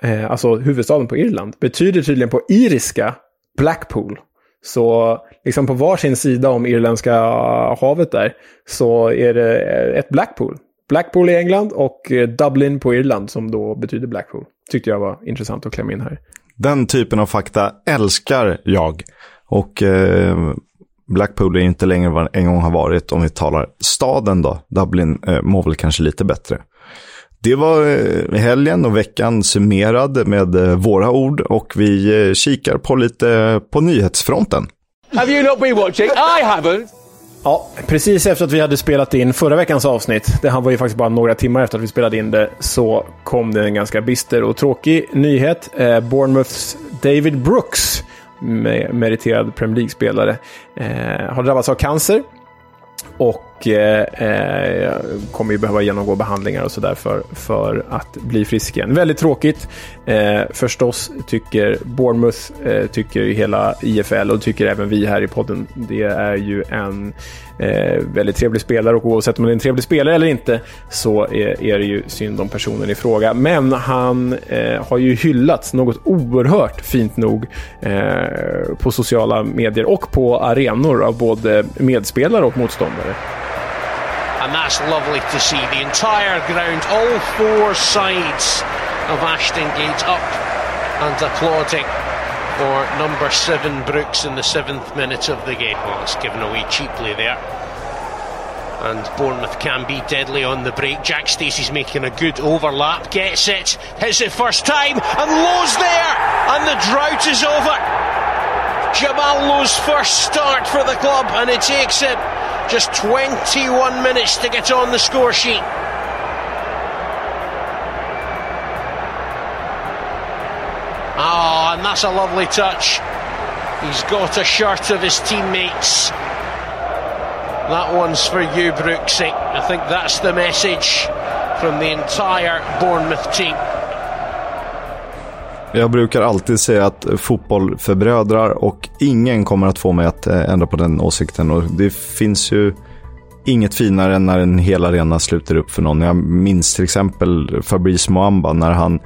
eh, alltså huvudstaden på Irland, betyder tydligen på iriska Blackpool. Så liksom på varsin sida om Irländska eh, havet där så är det ett Blackpool. Blackpool i England och Dublin på Irland som då betyder Blackpool. Tyckte jag var intressant att klämma in här.
Den typen av fakta älskar jag. Och eh, Blackpool är inte längre vad en gång har varit. Om vi talar staden då. Dublin eh, mår väl kanske lite bättre. Det var eh, helgen och veckan summerad med eh, våra ord och vi eh, kikar på lite på nyhetsfronten.
Have you not been watching? I haven't.
Ja, precis efter att vi hade spelat in förra veckans avsnitt, det här var ju faktiskt bara några timmar efter att vi spelade in det, så kom det en ganska bister och tråkig nyhet. Eh, Bournemouths David Brooks, meriterad Premier League-spelare, eh, har drabbats av cancer. Och eh, eh, kommer ju behöva genomgå behandlingar och sådär för, för att bli frisk igen. Väldigt tråkigt. Eh, förstås tycker Bournemouth, eh, tycker hela IFL och tycker även vi här i podden. Det är ju en eh, väldigt trevlig spelare och oavsett om det är en trevlig spelare eller inte så är, är det ju synd om personen i fråga. Men han eh, har ju hyllats något oerhört fint nog eh, på sociala medier och på arenor av både medspelare och motståndare.
And that's lovely to see. The entire ground, all four sides of Ashton Gate up and applauding for number seven Brooks in the seventh minute of the game. Well, it's given away cheaply there. And Bournemouth can be deadly on the break. Jack Stacey's making a good overlap, gets it, hits it first time, and Lowe's there! And the drought is over. Jamal Lowe's first start for the club, and it takes him just 21 minutes to get on the score sheet. Ah, oh, and that's a lovely touch. He's got a shirt of his teammates. That one's for you, Brooksy. I think that's the message from the entire Bournemouth team.
Jag brukar alltid säga att fotboll förbrödrar och ingen kommer att få mig att eh, ändra på den åsikten. Och det finns ju inget finare än när en hel arena sluter upp för någon. Jag minns till exempel Fabrice Moamba när han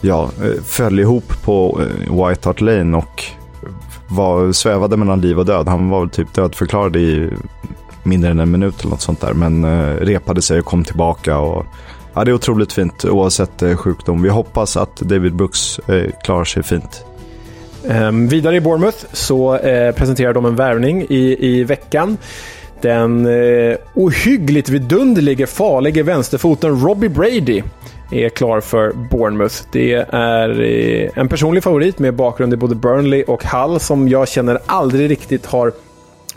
ja, eh, föll ihop på eh, White Hart Lane och var, svävade mellan liv och död. Han var väl typ dödförklarad i mindre än en minut eller något sånt där. Men repade sig och kom tillbaka. Och, ja, det är otroligt fint oavsett eh, sjukdom. Vi hoppas att David Brooks eh, klarar sig fint.
Ehm, vidare i Bournemouth så eh, presenterar de en värvning i, i veckan. Den ohyggligt vidunderlige, farlige vänsterfoten Robbie Brady är klar för Bournemouth. Det är en personlig favorit med bakgrund i både Burnley och Hull som jag känner aldrig riktigt har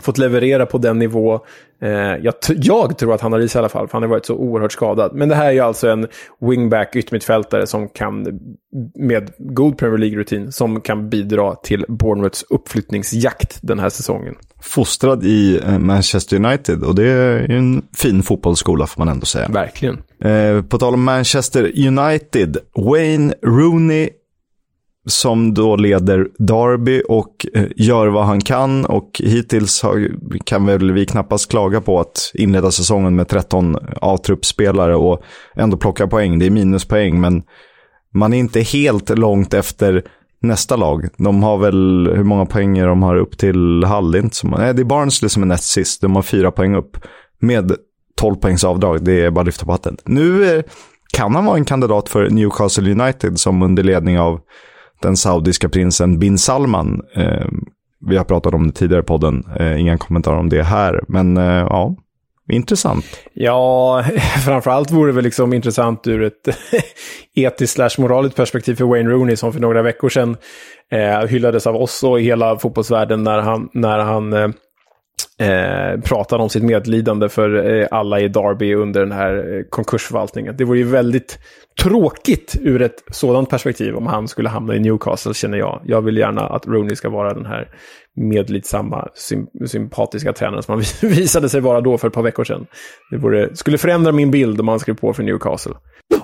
fått leverera på den nivå jag, jag, tror att han har i sig i alla fall, för han har varit så oerhört skadad. Men det här är ju alltså en wingback, yttermittfältare som kan, med god Premier League-rutin, som kan bidra till Bournemouths uppflyttningsjakt den här säsongen.
Fostrad i eh, Manchester United och det är en fin fotbollsskola får man ändå säga.
Verkligen.
Eh, på tal om Manchester United, Wayne Rooney som då leder Derby och eh, gör vad han kan. Och hittills har, kan väl vi knappast klaga på att inleda säsongen med 13 A-truppspelare och ändå plocka poäng. Det är minuspoäng, men man är inte helt långt efter nästa lag. De har väl, hur många poäng de har upp till Hall? Nej, det är Barnsley som är näst sist. De har fyra poäng upp med 12 poängs avdrag. Det är bara att lyfta på hatten. Nu eh, kan han vara en kandidat för Newcastle United som under ledning av den saudiska prinsen bin Salman. Eh, vi har pratat om det tidigare i podden, eh, inga kommentarer om det här. Men eh, ja, intressant.
Ja, framförallt vore det väl liksom intressant ur ett etiskt slash moraliskt perspektiv för Wayne Rooney som för några veckor sedan eh, hyllades av oss och hela fotbollsvärlden när han, när han eh, eh, pratade om sitt medlidande för eh, alla i Derby under den här eh, konkursförvaltningen. Det vore ju väldigt tråkigt ur ett sådant perspektiv om han skulle hamna i Newcastle, känner jag. Jag vill gärna att Rooney ska vara den här medlidsamma, symp sympatiska tränaren som han visade sig vara då för ett par veckor sedan. Det vore, skulle förändra min bild om han skrev på för Newcastle.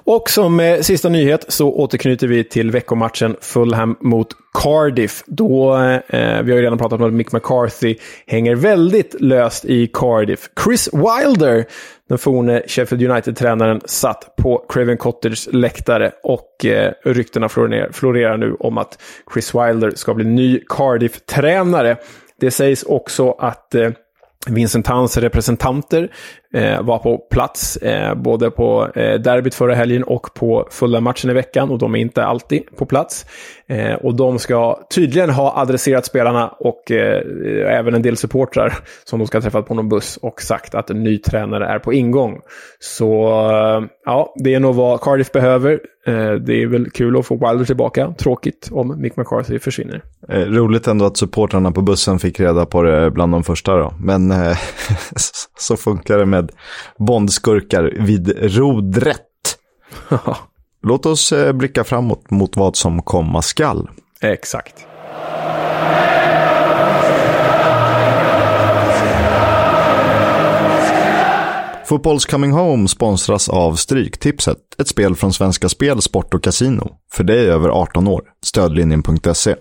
Och som eh, sista nyhet så återknyter vi till veckomatchen Fulham mot Cardiff. Då, eh, eh, vi har ju redan pratat om att Mick McCarthy hänger väldigt löst i Cardiff. Chris Wilder, den forne Sheffield United-tränaren, satt på Craven Cottage läktare och eh, ryktena florerar, florerar nu om att Chris Wilder ska bli ny Cardiff-tränare. Det sägs också att eh, Vincent Towns representanter eh, var på plats, eh, både på eh, derbyt förra helgen och på fulla matchen i veckan. Och de är inte alltid på plats. Eh, och de ska tydligen ha adresserat spelarna och eh, även en del supportrar som de ska ha träffat på någon buss och sagt att en ny tränare är på ingång. Så eh, ja, det är nog vad Cardiff behöver. Eh, det är väl kul att få Wilder tillbaka. Tråkigt om Mick McCarthy försvinner.
Eh, roligt ändå att supportrarna på bussen fick reda på det bland de första då. Men eh, så funkar det med med bondskurkar vid rodrätt. Låt oss eh, blicka framåt mot vad som komma skall.
Exakt.
Fotbolls Coming Home sponsras av Stryktipset, ett spel från Svenska Spel, Sport och Casino. För dig över 18 år. Stödlinjen.se.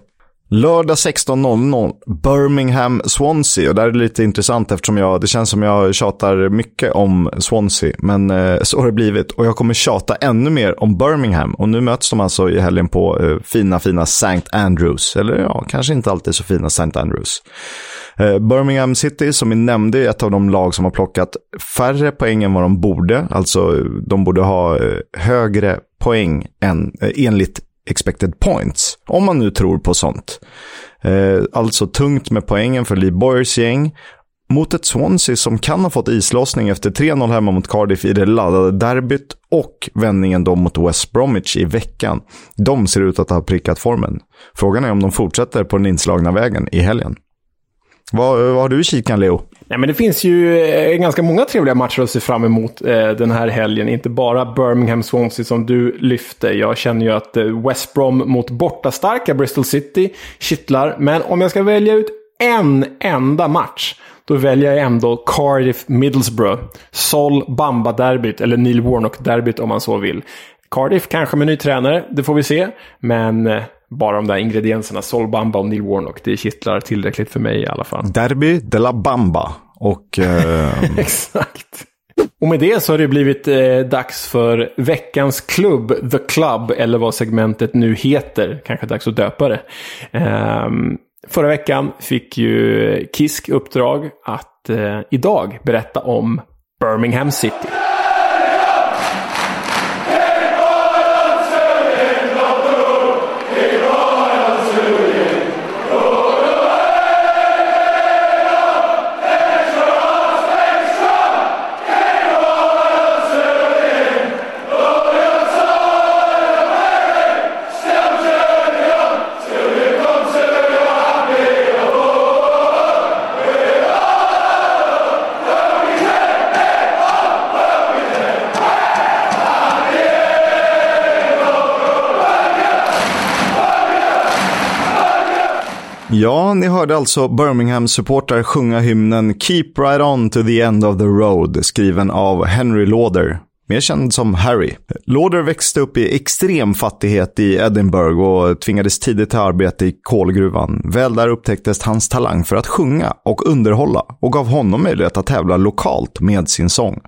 Lördag 16.00, Birmingham Swansea. Och det här är lite intressant eftersom jag, det känns som jag tjatar mycket om Swansea. Men eh, så har det blivit. Och jag kommer tjata ännu mer om Birmingham. Och nu möts de alltså i helgen på eh, fina, fina St. Andrews. Eller ja, kanske inte alltid så fina St. Andrews. Eh, Birmingham City, som vi nämnde, är ett av de lag som har plockat färre poäng än vad de borde. Alltså, de borde ha eh, högre poäng än, eh, enligt expected points. Om man nu tror på sånt. Eh, alltså tungt med poängen för Lee Boyers gäng. Mot ett Swansea som kan ha fått islossning efter 3-0 hemma mot Cardiff i det laddade derbyt och vändningen då mot West Bromwich i veckan. De ser ut att ha prickat formen. Frågan är om de fortsätter på den inslagna vägen i helgen. Vad, vad har du i kikan, Leo?
Nej, men det finns ju eh, ganska många trevliga matcher att se fram emot eh, den här helgen. Inte bara Birmingham Swansea som du lyfte. Jag känner ju att eh, West Brom mot bortastarka Bristol City kittlar. Men om jag ska välja ut en enda match, då väljer jag ändå Cardiff Middlesbrough. Sol Bamba-derbyt, eller Neil Warnock-derbyt om man så vill. Cardiff kanske med ny tränare, det får vi se. Men eh, bara de där ingredienserna, Sol Bamba och Neil Warnock, det kittlar tillräckligt för mig i alla fall.
Derby de la Bamba. Och...
Eh... Exakt. Och med det så har det blivit eh, dags för veckans klubb, The Club, eller vad segmentet nu heter. Kanske dags att döpa det. Eh, förra veckan fick ju Kisk uppdrag att eh, idag berätta om Birmingham City.
Ja, ni hörde alltså Birmingham-supportrar sjunga hymnen Keep Right On to the End of the Road, skriven av Henry Lauder, mer känd som Harry. Lauder växte upp i extrem fattighet i Edinburgh och tvingades tidigt till arbete i kolgruvan. Väl där upptäcktes hans talang för att sjunga och underhålla och gav honom möjlighet att tävla lokalt med sin sång.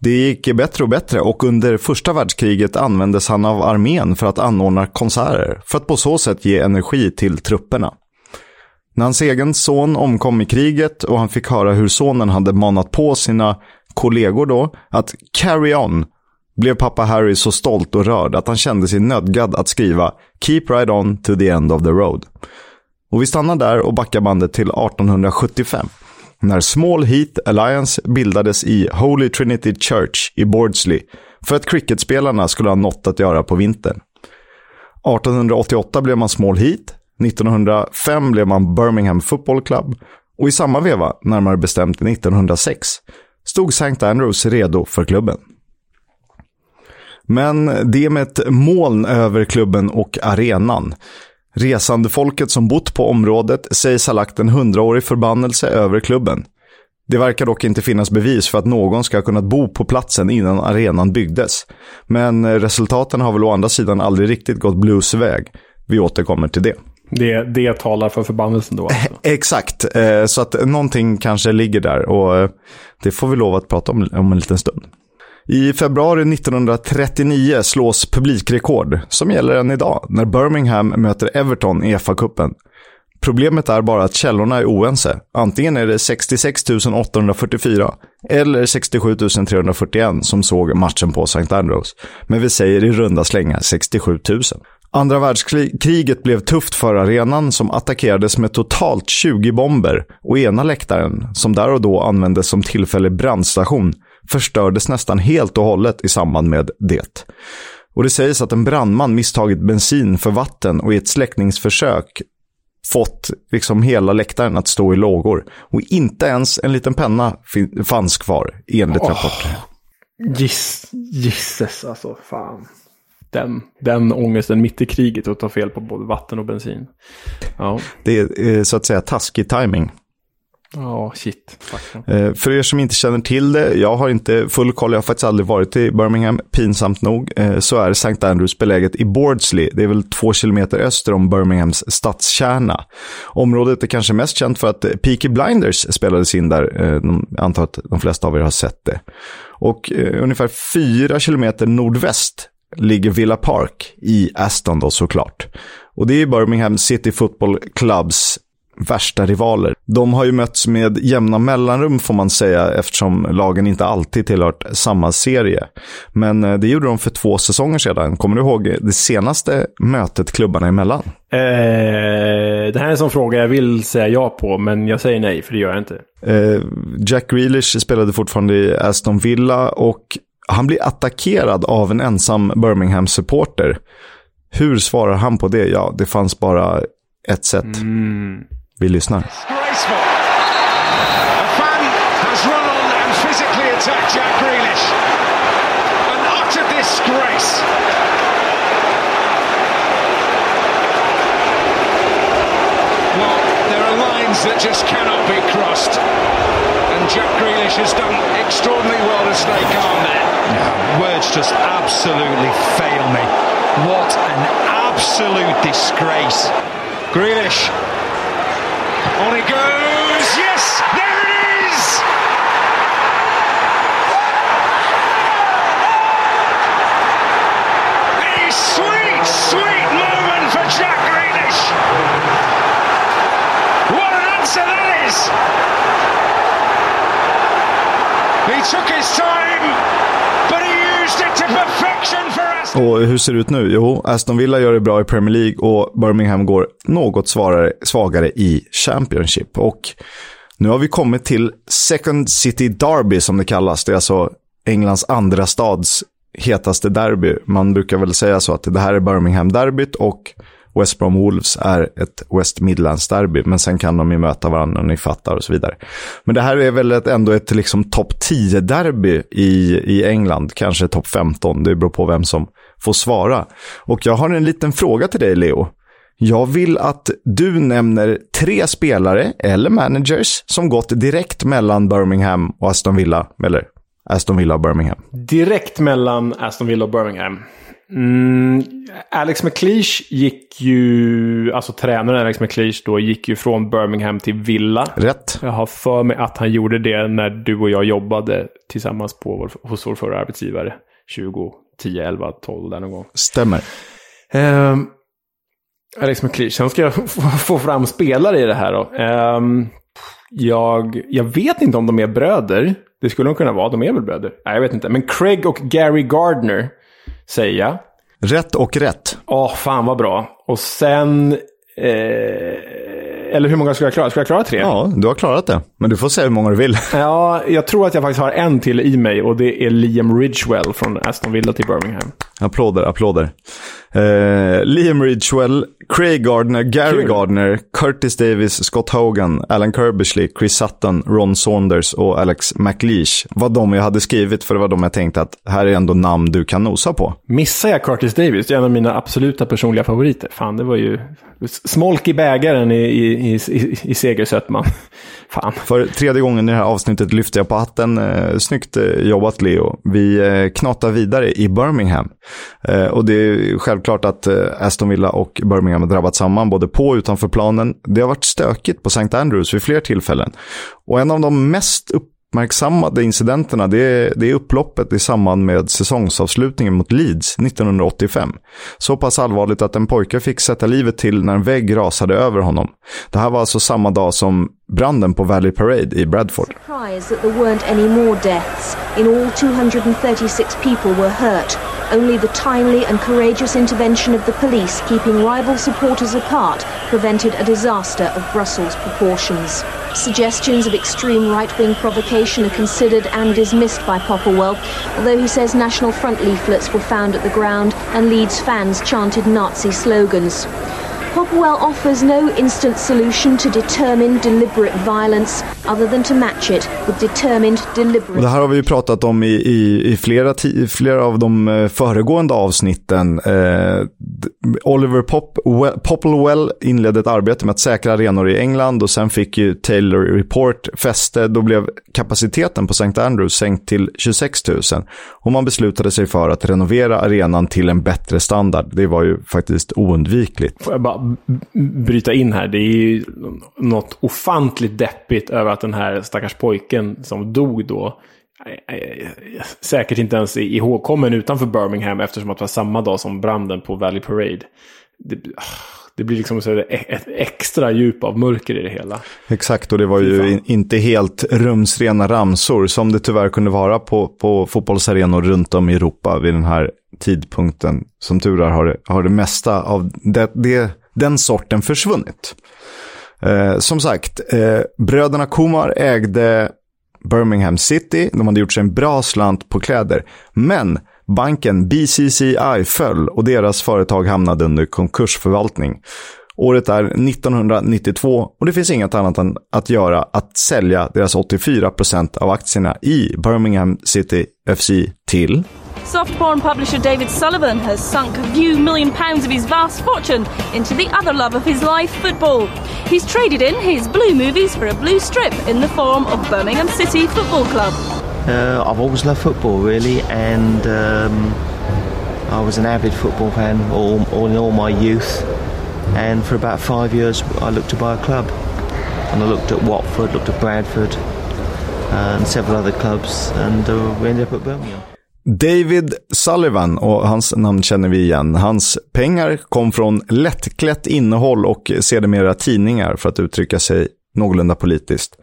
Det gick bättre och bättre och under första världskriget användes han av armén för att anordna konserter, för att på så sätt ge energi till trupperna. När hans egen son omkom i kriget och han fick höra hur sonen hade manat på sina kollegor då att carry on blev pappa Harry så stolt och rörd att han kände sig nödgad att skriva Keep right on to the end of the road. Och vi stannar där och backar bandet till 1875 när Small Heat Alliance bildades i Holy Trinity Church i Bordsley för att cricketspelarna skulle ha något att göra på vintern. 1888 blev man Small Heat, 1905 blev man Birmingham Football Club och i samma veva, närmare bestämt 1906, stod St. Andrews redo för klubben. Men det med ett moln över klubben och arenan. Resandefolket som bott på området sägs ha lagt en hundraårig förbannelse över klubben. Det verkar dock inte finnas bevis för att någon ska ha kunnat bo på platsen innan arenan byggdes. Men resultaten har väl å andra sidan aldrig riktigt gått Blues väg. Vi återkommer till det.
Det, det talar för förbannelsen då alltså.
Exakt, eh, så att någonting kanske ligger där och eh, det får vi lov att prata om om en liten stund. I februari 1939 slås publikrekord, som gäller än idag, när Birmingham möter Everton i FA-cupen. Problemet är bara att källorna är oense. Antingen är det 66 844 eller 67 341 som såg matchen på St. Andrews. Men vi säger i runda slängar 67 000. Andra världskriget blev tufft för arenan som attackerades med totalt 20 bomber och ena läktaren, som där och då användes som tillfällig brandstation, förstördes nästan helt och hållet i samband med det. Och det sägs att en brandman misstagit bensin för vatten och i ett släckningsförsök fått liksom hela läktaren att stå i lågor. Och inte ens en liten penna fanns kvar, enligt oh, rapporter.
Gisses, alltså. Fan. Den, den ångesten mitt i kriget och ta fel på både vatten och bensin. Ja.
Det är eh, så att säga taskig timing.
Ja, oh, shit.
Eh, för er som inte känner till det, jag har inte full koll, jag har faktiskt aldrig varit i Birmingham, pinsamt nog, eh, så är St. Andrews beläget i Bordsley. Det är väl två kilometer öster om Birminghams stadskärna. Området är kanske mest känt för att Peaky Blinders spelades in där. Jag antar att de flesta av er har sett det. Och ungefär fyra kilometer nordväst ligger Villa Park i Aston då såklart. Och det är Birmingham City Football Clubs värsta rivaler. De har ju mötts med jämna mellanrum får man säga eftersom lagen inte alltid tillhört samma serie. Men eh, det gjorde de för två säsonger sedan. Kommer du ihåg det senaste mötet klubbarna emellan?
Eh, det här är en sån fråga jag vill säga ja på, men jag säger nej för det gör jag inte.
Eh, Jack Grealish spelade fortfarande i Aston Villa och han blir attackerad av en ensam Birmingham-supporter. Hur svarar han på det? Ja, det fanns bara ett sätt. Mm. Vi lyssnar. that just cannot be crossed. And Jack Grealish has done extraordinarily well to stay calm there. Words just absolutely fail me. What an absolute disgrace. Grealish. On he goes. Yes, there it is. A sweet, sweet moment for Jack Grealish. What an answer that is. He took his time, Och hur ser det ut nu? Jo, Aston Villa gör det bra i Premier League och Birmingham går något svagare, svagare i Championship. Och nu har vi kommit till Second City Derby som det kallas. Det är alltså Englands andra stads hetaste derby. Man brukar väl säga så att det här är Birmingham-derbyt och West Brom Wolves är ett West Midlands-derby, men sen kan de ju möta varandra, ni fattar och så vidare. Men det här är väl ett, ändå ett liksom topp 10-derby i, i England, kanske topp 15, det beror på vem som får svara. Och jag har en liten fråga till dig, Leo. Jag vill att du nämner tre spelare eller managers som gått direkt mellan Birmingham och Aston Villa. Eller Aston Villa och Birmingham.
Direkt mellan Aston Villa och Birmingham. Mm, Alex McLeish gick ju, alltså tränaren Alex McLeish då, gick ju från Birmingham till Villa.
Rätt.
Jag har för mig att han gjorde det när du och jag jobbade tillsammans på vår, hos vår förra arbetsgivare. 2010, 11, 12 där någon gång.
Stämmer.
Um, Alex McLeish. Sen ska jag få fram spelare i det här då. Um, jag, jag vet inte om de är bröder. Det skulle de kunna vara. De är väl bröder? Nej, jag vet inte. Men Craig och Gary Gardner säger jag.
Rätt och rätt.
Åh, oh, fan vad bra. Och sen... Eh, eller hur många ska jag klara? Ska jag klara tre?
Ja, du har klarat det. Men du får säga hur många du vill.
Ja, jag tror att jag faktiskt har en till i mig och det är Liam Ridgewell från Aston Villa till Birmingham.
Applåder, applåder. Eh, Liam Ridgewell, Craig Gardner, Gary Kul. Gardner, Curtis Davis, Scott Hogan, Alan Kirbishley, Chris Sutton, Ron Saunders och Alex McLeish var de jag hade skrivit för det var de jag tänkte att här är ändå namn du kan nosa på.
Missar jag Curtis Davis? Det är en av mina absoluta personliga favoriter. Fan, det var ju smolk i bägaren i, i, i, i segersötman. Fan.
För tredje gången i det här avsnittet lyfter jag på hatten. Eh, snyggt eh, jobbat Leo. Vi eh, knatar vidare i Birmingham. Och det är självklart att eh, Aston Villa och Birmingham har drabbat samman både på och utanför planen. Det har varit stökigt på St. Andrews vid fler tillfällen. Och en av de mest uppmärksammade incidenterna det är, det är upploppet i samband med säsongsavslutningen mot Leeds 1985. Så pass allvarligt att en pojke fick sätta livet till när en vägg rasade över honom. Det här var alltså samma dag som branden på Valley Parade i Bradford.
That there weren't any more deaths. In all 236 people were hurt. Only the timely and courageous intervention of the police keeping rival supporters apart prevented a disaster of Brussels proportions. Suggestions of extreme right-wing provocation are considered and dismissed by Popplewell, although he says National Front leaflets were found at the ground and Leeds fans chanted Nazi slogans. Popwell offers no instant solution to determined deliberate violence other than to match it with determined deliberate...
Det här har vi ju pratat om i, i, i flera, flera av de eh, föregående avsnitten. Eh, Oliver Pop, Popplewell inledde ett arbete med att säkra arenor i England och sen fick ju Taylor Report fäste. Då blev kapaciteten på St. Andrews sänkt till 26 000 och man beslutade sig för att renovera arenan till en bättre standard. Det var ju faktiskt oundvikligt.
Bara bryta in här. Det är ju något ofantligt deppigt över att den här stackars pojken som dog då säkert inte ens är ihågkommen utanför Birmingham eftersom att det var samma dag som branden på Valley Parade. Det, det blir liksom så ett extra djup av mörker i det hela.
Exakt, och det var ju inte helt rumsrena ramsor som det tyvärr kunde vara på, på fotbollsarenor runt om i Europa vid den här tidpunkten. Som tur är har det, har det mesta av det, det den sorten försvunnit. Eh, som sagt, eh, bröderna Kumar ägde Birmingham City. De hade gjort sig en bra slant på kläder. Men banken BCCI föll och deras företag hamnade under konkursförvaltning. Året är 1992 och det finns inget annat än att göra att sälja deras 84% av aktierna i Birmingham City FC till
Soft porn publisher David Sullivan has sunk a few million pounds of his vast fortune into the other love of his life, football. He's traded in his blue movies for a blue strip in the form of Birmingham City Football Club.
Uh, I've always loved football, really, and um, I was an avid football fan all, all in all my youth. And for about five years, I looked to buy a club. And I looked at Watford, looked at Bradford, uh, and several other clubs, and uh, we ended up at Birmingham.
David Sullivan, och hans namn känner vi igen. Hans pengar kom från lättklätt innehåll och sedermera tidningar för att uttrycka sig någorlunda politiskt.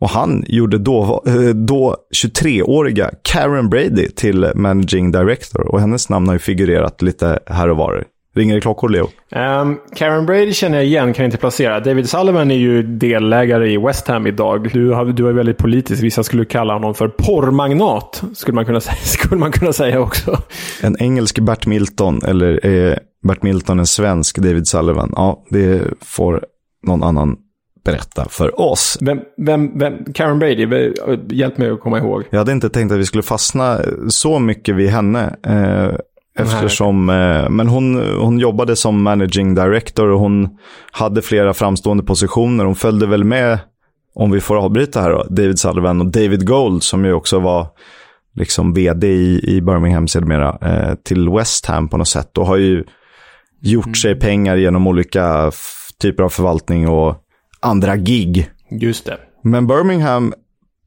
Och han gjorde då, eh, då 23-åriga Karen Brady till managing director och hennes namn har ju figurerat lite här och var Ringer det klockor, Leo?
Um, Karen Brady känner jag igen, kan jag inte placera. David Sullivan är ju delägare i West Ham idag. Du, har, du är väldigt politisk. Vissa skulle kalla honom för porrmagnat, skulle man kunna säga, skulle man kunna säga också.
En engelsk Bert Milton, eller är Bert Milton en svensk David Sullivan? Ja, det får någon annan berätta för oss.
Vem, vem, vem, Karen Brady, hjälp mig att komma ihåg.
Jag hade inte tänkt att vi skulle fastna så mycket vid henne. Eftersom, eh, men hon, hon jobbade som managing director och hon hade flera framstående positioner. Hon följde väl med, om vi får avbryta här då, David Sullivan och David Gold som ju också var liksom vd i, i Birmingham sedermera, eh, till West Ham på något sätt. Och har ju gjort mm. sig pengar genom olika typer av förvaltning och andra gig.
Just det.
Men Birmingham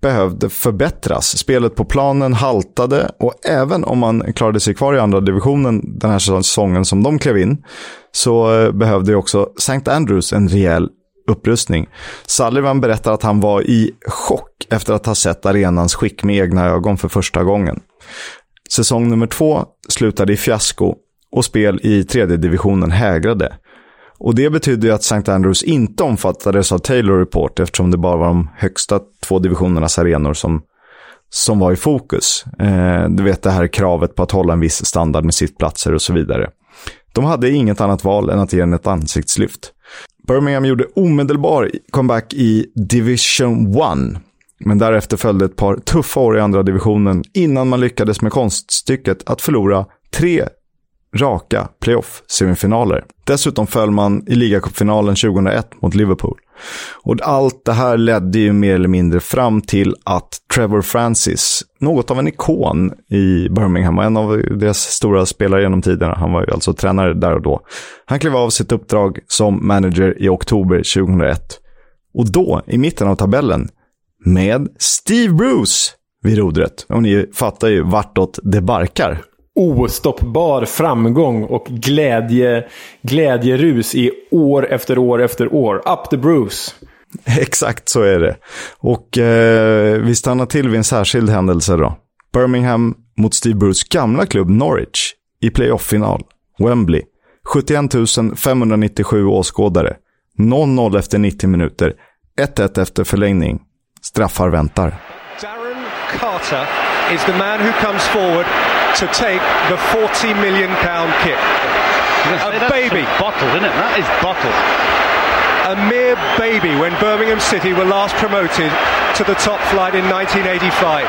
behövde förbättras. Spelet på planen haltade och även om man klarade sig kvar i andra divisionen den här säsongen som de klev in så eh, behövde också St. Andrews en rejäl upprustning. Sullivan berättar att han var i chock efter att ha sett arenans skick med egna ögon för första gången. Säsong nummer två slutade i fiasko och spel i tredje divisionen hägrade. Och det betydde att St. Andrews inte omfattades av Taylor Report eftersom det bara var de högsta två divisionernas arenor som, som var i fokus. Eh, du vet det här kravet på att hålla en viss standard med sittplatser och så vidare. De hade inget annat val än att ge den ett ansiktslyft. Birmingham gjorde omedelbar comeback i Division 1. Men därefter följde ett par tuffa år i andra divisionen innan man lyckades med konststycket att förlora tre raka playoff-semifinaler. Dessutom föll man i ligacupfinalen 2001 mot Liverpool. Och allt det här ledde ju mer eller mindre fram till att Trevor Francis, något av en ikon i Birmingham och en av deras stora spelare genom tiderna, han var ju alltså tränare där och då. Han klev av sitt uppdrag som manager i oktober 2001. Och då, i mitten av tabellen, med Steve Bruce vid rodret. Och ni fattar ju vartåt det barkar
ostoppbar framgång och glädje, glädjerus i år efter år efter år. Up the Bruce.
Exakt så är det. Och eh, vi stannar till vid en särskild händelse då. Birmingham mot Steve Bruce gamla klubb Norwich i playoff-final. Wembley. 71 597 åskådare. 0-0 efter 90 minuter. 1-1 efter förlängning. Straffar väntar. Darren Carter is the man who comes forward to take the 40 million pound kit. A baby.
Bottled, isn't it? That is bottled.
A mere baby when Birmingham City were last promoted to the top flight in 1985.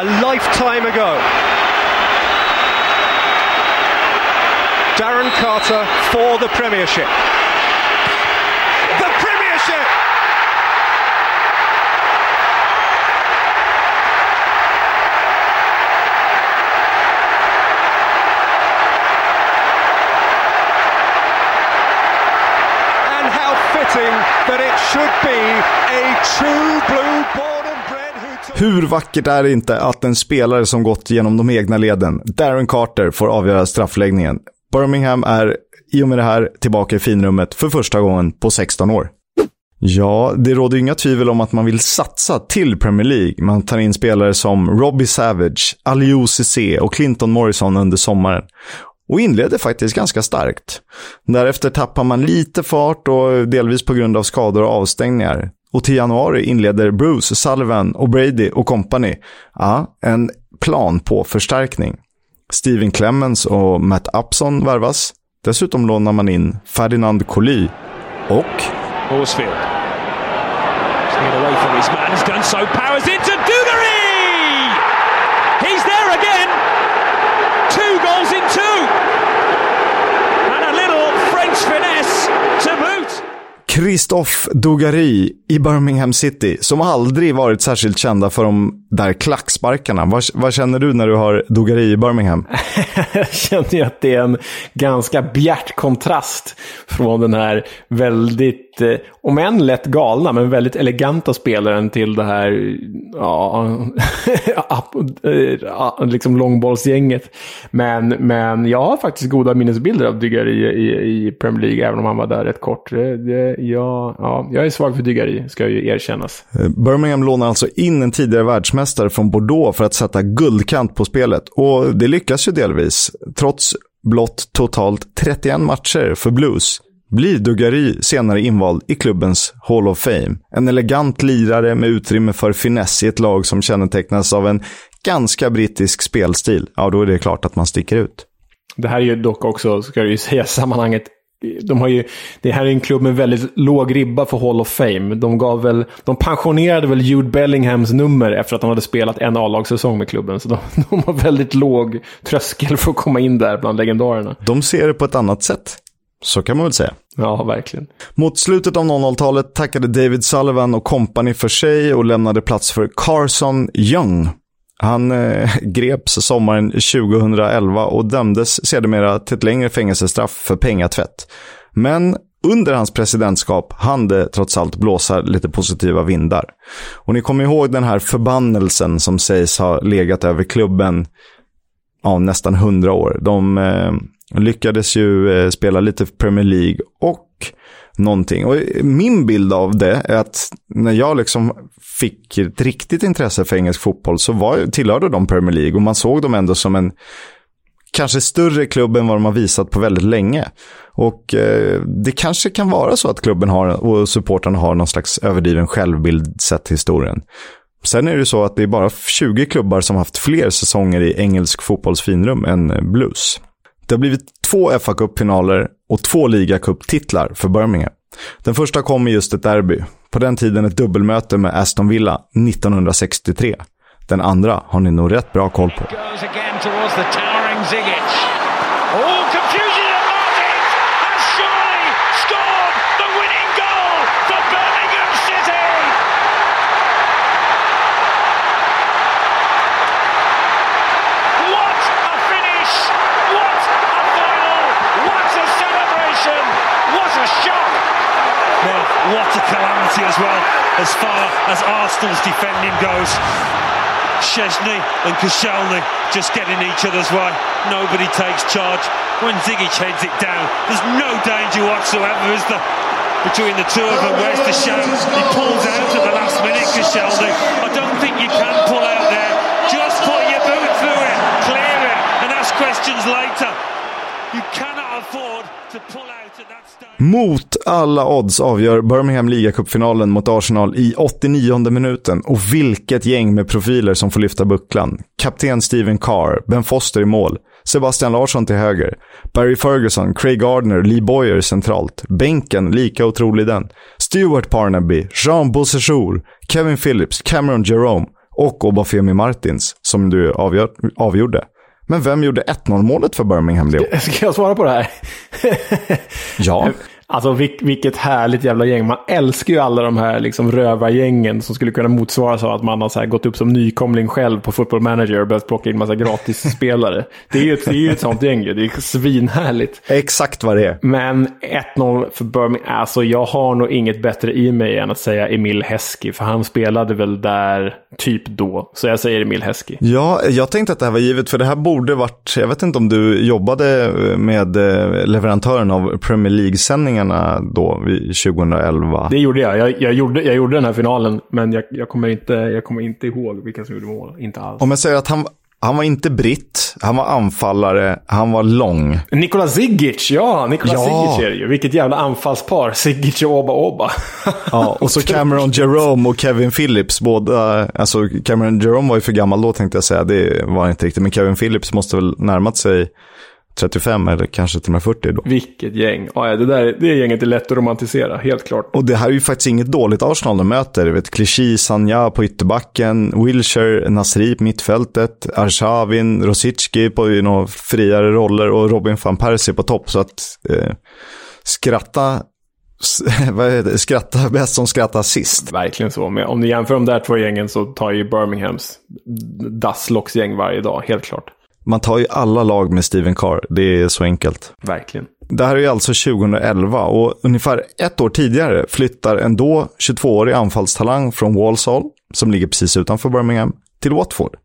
A lifetime ago. Darren Carter for the Premiership. That it should be a true blue born and bred who Hur vackert är det inte att en spelare som gått genom de egna leden, Darren Carter, får avgöra straffläggningen. Birmingham är i och med det här tillbaka i finrummet för första gången på 16 år. Ja, det råder inga tvivel om att man vill satsa till Premier League. Man tar in spelare som Robbie Savage, Aliou Cissé och Clinton Morrison under sommaren och inledde faktiskt ganska starkt. Därefter tappar man lite fart och delvis på grund av skador och avstängningar. Och till januari inleder Bruce, Sullivan och Brady och company ja, en plan på förstärkning. Steven Clemens och Matt Upson värvas. Dessutom lånar man in Ferdinand Colli och... Horsfield. away from his man, has done so, powers into Dugarry! He's there again! Two goals in two! Christophe Dugary i Birmingham City, som aldrig varit särskilt kända för de där klacksparkarna. Vad, vad känner du när du har Dugary i Birmingham?
Jag känner ju att det är en ganska bjärt kontrast från den här väldigt, Eh, om än lätt galna, men väldigt eleganta spelaren till det här, ja, eh, liksom långbollsgänget. Men, men jag har faktiskt goda minnesbilder av Dygari i, i Premier League, även om han var där rätt kort. Det, ja, ja, jag är svag för Dygari, ska ju erkännas.
Eh, Birmingham lånar alltså in en tidigare världsmästare från Bordeaux för att sätta guldkant på spelet. Och det lyckas ju delvis. Trots blott totalt 31 matcher för Blues blir Dugary senare invald i klubbens Hall of Fame. En elegant lirare med utrymme för finess i ett lag som kännetecknas av en ganska brittisk spelstil. Ja, då är det klart att man sticker ut.
Det här är ju dock också, ska jag ju säga sammanhanget, de har ju, det här är en klubb med väldigt låg ribba för Hall of Fame. De, gav väl, de pensionerade väl Jude Bellinghams nummer efter att de hade spelat en A-lagssäsong med klubben. Så de, de har väldigt låg tröskel för att komma in där bland legendarerna.
De ser det på ett annat sätt. Så kan man väl säga.
Ja, verkligen.
Mot slutet av 00-talet tackade David Sullivan och kompani för sig och lämnade plats för Carson Young. Han eh, greps sommaren 2011 och dömdes sedermera till ett längre fängelsestraff för pengatvätt. Men under hans presidentskap hann det trots allt blåsa lite positiva vindar. Och ni kommer ihåg den här förbannelsen som sägs ha legat över klubben ja, nästan hundra år. De eh, lyckades ju eh, spela lite Premier League och någonting. Och min bild av det är att när jag liksom fick ett riktigt intresse för engelsk fotboll så var, tillhörde de Premier League och man såg dem ändå som en kanske större klubb än vad de har visat på väldigt länge. Och eh, det kanske kan vara så att klubben har och supportrarna har någon slags överdriven självbild sett till historien. Sen är det så att det är bara 20 klubbar som haft fler säsonger i engelsk fotbolls finrum än Blues. Det har blivit två fa Cup-finaler och två ligacup-titlar för Birmingham. Den första kom i just ett derby. På den tiden ett dubbelmöte med Aston Villa 1963. Den andra har ni nog rätt bra koll på.
As far as Arsenal's defending goes. Chesney and Koscielny just getting each other's way. Nobody takes charge. When Ziggy heads it down, there's no danger whatsoever, is there? Between the two of them, where's the shout? He pulls out at the last minute, Koscielny. I don't think you can pull out there. Just put your boot through it, clear it, and ask questions later. You cannot afford to pull out.
Mot alla odds avgör Birmingham ligacupfinalen mot Arsenal i 89 minuten. Och vilket gäng med profiler som får lyfta bucklan. Kapten Steven Carr, Ben Foster i mål, Sebastian Larsson till höger, Barry Ferguson, Craig Gardner, Lee Boyer centralt. Bänken, lika otrolig den. Stuart Parnaby, Jean Bossejour, Kevin Phillips, Cameron Jerome och Obafemi Martins, som du avgör, avgjorde. Men vem gjorde 1-0 målet för Birmingham Leo?
Ska jag svara på det här?
ja.
Alltså vilket härligt jävla gäng. Man älskar ju alla de här liksom, rövargängen som skulle kunna motsvaras av att man har här, gått upp som nykomling själv på Football Manager och börjat plocka in massa gratisspelare. det är ju ett, det är ju ett sånt gäng ju. Det är svinhärligt.
Exakt vad det är.
Men 1-0 för Birmingham. Alltså jag har nog inget bättre i mig än att säga Emil Heskey. För han spelade väl där typ då. Så jag säger Emil Heskey.
Ja, jag tänkte att det här var givet. För det här borde varit, jag vet inte om du jobbade med eh, leverantören av Premier League-sändningen tävlingarna då 2011?
Det gjorde jag. Jag, jag, gjorde, jag gjorde den här finalen, men jag, jag, kommer inte, jag kommer inte ihåg vilka som gjorde mål. Inte alls.
Om jag säger att han, han var inte britt, han var anfallare, han var lång.
Nikola Zigic, ja, Nikola ja. Zigic är det ju. Vilket jävla anfallspar, Zigic och Oba Oba.
ja, och så Cameron Jerome och Kevin Phillips, båda, alltså Cameron Jerome var ju för gammal då tänkte jag säga, det var inte riktigt, men Kevin Phillips måste väl närmat sig 35 eller kanske till och med 40 då.
Vilket gäng. Ja, det, där, det gänget är lätt att romantisera, helt klart.
Och det här är ju faktiskt inget dåligt Arsenal de möter. Vet, Clichy, Sanja på ytterbacken, Wilshire, Nasri på mittfältet, Arshavin, Rosicki på you know, friare roller och Robin van Persie på topp. Så att eh, skratta? Skratta bäst som skrattar sist.
Verkligen så. Men om ni jämför de där två gängen så tar ju Birminghams Dasslocks-gäng varje dag, helt klart.
Man tar ju alla lag med Steven Carr. Det är så enkelt.
Verkligen.
Det här är alltså 2011 och ungefär ett år tidigare flyttar en då 22-årig anfallstalang från Walsall, som ligger precis utanför Birmingham, till Watford.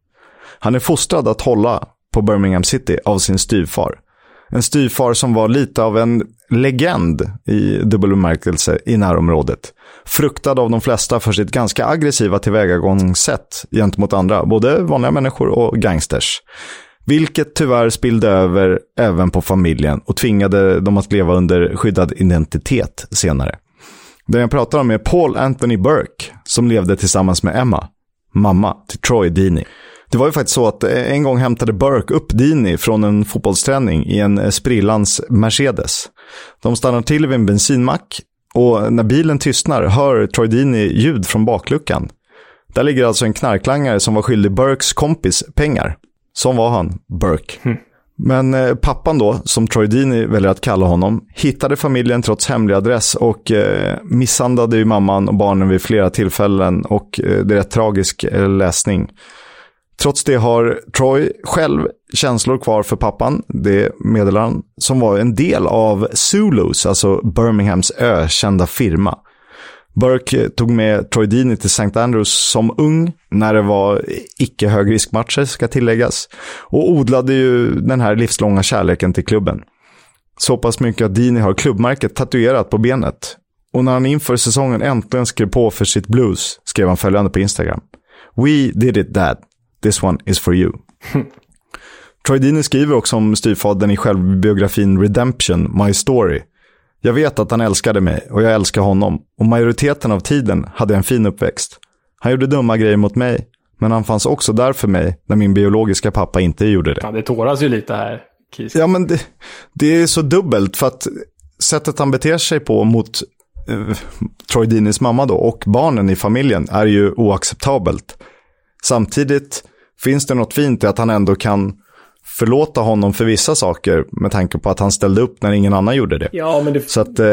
Han är fostrad att hålla på Birmingham City av sin styvfar. En styvfar som var lite av en legend i dubbel bemärkelse i närområdet. Fruktad av de flesta för sitt ganska aggressiva tillvägagångssätt gentemot andra, både vanliga människor och gangsters. Vilket tyvärr spillde över även på familjen och tvingade dem att leva under skyddad identitet senare. Den jag pratar om är Paul Anthony Burke, som levde tillsammans med Emma, mamma till Troy Dini. Det var ju faktiskt så att eh, en gång hämtade Burke upp Dini från en fotbollsträning i en eh, sprillans Mercedes. De stannar till vid en bensinmack och när bilen tystnar hör Troy Dini ljud från bakluckan. Där ligger alltså en knarklangare som var skyldig Burkes kompis pengar. Som var han, Burke. Mm. Men eh, pappan då, som Troy Dini väljer att kalla honom, hittade familjen trots hemlig adress och eh, misshandlade ju mamman och barnen vid flera tillfällen och eh, det är rätt tragisk eh, läsning. Trots det har Troy själv känslor kvar för pappan, det meddelar han, som var en del av Zulus, alltså Birminghams ökända firma. Burke tog med Troy Dini till St. Andrews som ung, när det var icke högriskmatcher ska tilläggas, och odlade ju den här livslånga kärleken till klubben. Så pass mycket att Dini har klubbmärket tatuerat på benet. Och när han inför säsongen äntligen skrev på för sitt blues skrev han följande på Instagram. We did it dad. This one is for you. Troy Dini skriver också om styvfadern i självbiografin Redemption, My Story. Jag vet att han älskade mig och jag älskar honom. Och majoriteten av tiden hade jag en fin uppväxt. Han gjorde dumma grejer mot mig, men han fanns också där för mig när min biologiska pappa inte gjorde det.
Ja, det tåras ju lite här, Kies.
Ja, men det, det, är så dubbelt för att sättet han beter sig på mot eh, Troy Dinis mamma då och barnen i familjen är ju oacceptabelt. Samtidigt finns det något fint i att han ändå kan förlåta honom för vissa saker med tanke på att han ställde upp när ingen annan gjorde det.
Ja, men det...
Så att eh,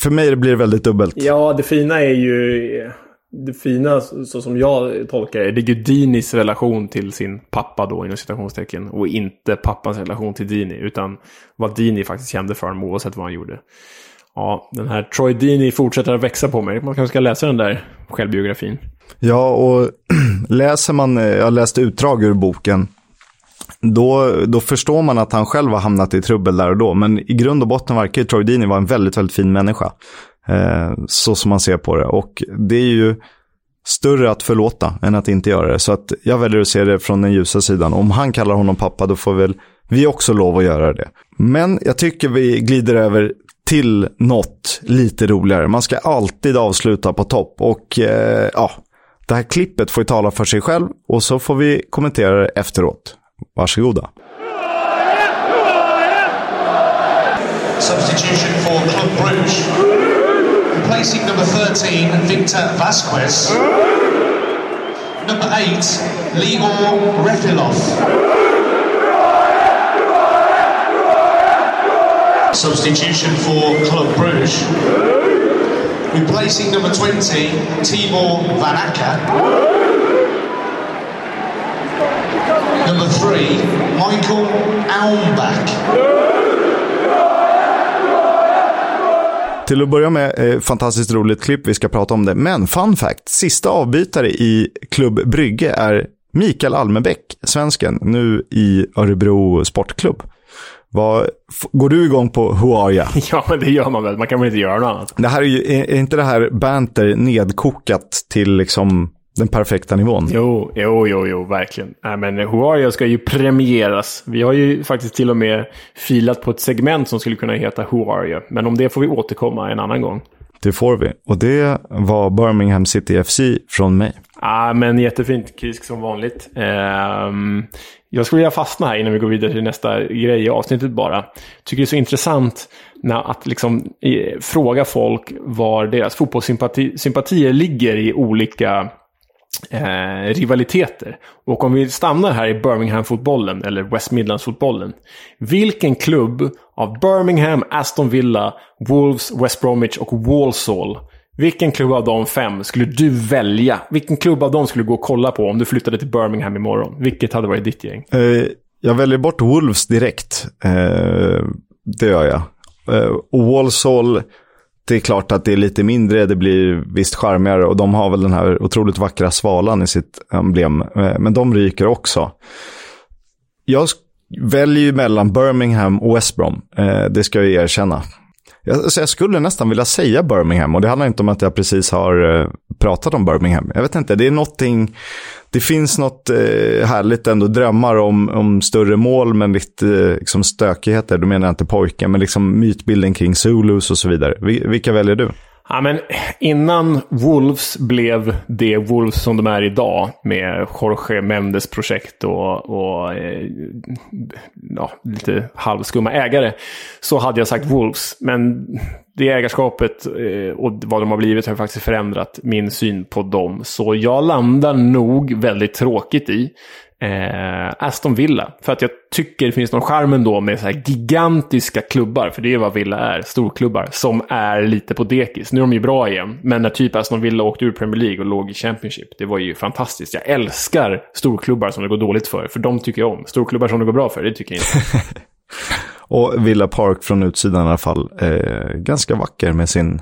för mig blir det väldigt dubbelt.
Ja, det fina är ju... Det fina, så som jag tolkar det, det är Gudinis relation till sin pappa då, inom citationstecken. Och inte pappans relation till Dini, utan vad Dini faktiskt kände för honom oavsett vad han gjorde. Ja, den här Troy Dini fortsätter att växa på mig. Man kanske ska läsa den där självbiografin.
Ja, och läser man, jag läste utdrag ur boken, då, då förstår man att han själv har hamnat i trubbel där och då. Men i grund och botten verkar Troy Dini vara en väldigt, väldigt fin människa. Eh, så som man ser på det. Och det är ju större att förlåta än att inte göra det. Så att jag väljer att se det från den ljusa sidan. Om han kallar honom pappa, då får väl vi också lov att göra det. Men jag tycker vi glider över till något lite roligare. Man ska alltid avsluta på topp. Och eh, ja, det här klippet får ju tala för sig själv och så får vi kommentera det efteråt. Varsågoda.
Substitution for Club Bruges. Replacing number 13, Victor Vasquez. Number 8, Ligor Refilov. Substitution for Club Bruges. Replacing number 20, Tibor Van Number three, Michael Aumbach.
Till att börja med, eh, fantastiskt roligt klipp, vi ska prata om det. Men fun fact, sista avbytare i Klubb Brygge är Mikael Almebäck, svensken, nu i Örebro Sportklubb. Vad, går du igång på Who are ya?
Ja, men det gör man väl. Man kan väl inte göra något annat.
Det här är ju, är inte det här banter nedkokat till liksom den perfekta nivån.
Jo, jo, jo, jo verkligen. Äh, men Huaria ska ju premieras. Vi har ju faktiskt till och med filat på ett segment som skulle kunna heta Huaria. Men om det får vi återkomma en annan gång.
Det får vi. Och det var Birmingham City FC från mig.
Ja, men jättefint. Krisk som vanligt. Um, jag skulle vilja fastna här innan vi går vidare till nästa grej i avsnittet bara. Tycker det är så intressant när att liksom fråga folk var deras fotbollssympatier ligger i olika eh, rivaliteter. Och om vi stannar här i Birmingham-fotbollen, eller West Midlands-fotbollen. Vilken klubb av Birmingham, Aston Villa, Wolves, West Bromwich och Walsall vilken klubb av de fem skulle du välja? Vilken klubb av dem skulle du gå och kolla på om du flyttade till Birmingham imorgon? Vilket hade varit ditt gäng?
Eh, jag väljer bort Wolves direkt. Eh, det gör jag. Eh, och Walsall det är klart att det är lite mindre, det blir visst charmigare och de har väl den här otroligt vackra svalan i sitt emblem. Eh, men de ryker också. Jag väljer ju mellan Birmingham och West Brom, eh, det ska jag erkänna. Jag, skulle nästan vilja säga Birmingham och det handlar inte om att jag precis har eh, pratat om Birmingham. Jag vet inte, det är någonting det finns något eh, härligt ändå, drömmar om, om större mål men lite eh, liksom stökigheter. Då menar jag inte pojkar, men liksom mytbilden kring Zulus och så vidare. Vil vilka väljer du?
Ja, men innan Wolves blev det Wolves som de är idag med Jorge Mendes projekt och, och eh, ja, lite halvskumma ägare så hade jag sagt Wolves. Men det ägarskapet eh, och vad de har blivit har faktiskt förändrat min syn på dem. Så jag landar nog väldigt tråkigt i eh, Aston Villa. För att jag tycker det finns någon charm ändå med så här gigantiska klubbar, för det är vad Villa är, storklubbar, som är lite på dekis. Nu är de ju bra igen, men när typ Aston Villa åkte ur Premier League och låg i Championship, det var ju fantastiskt. Jag älskar storklubbar som det går dåligt för, för de tycker jag om. Storklubbar som det går bra för, det tycker jag inte.
och Villa Park från utsidan i alla fall, eh, ganska vacker med sin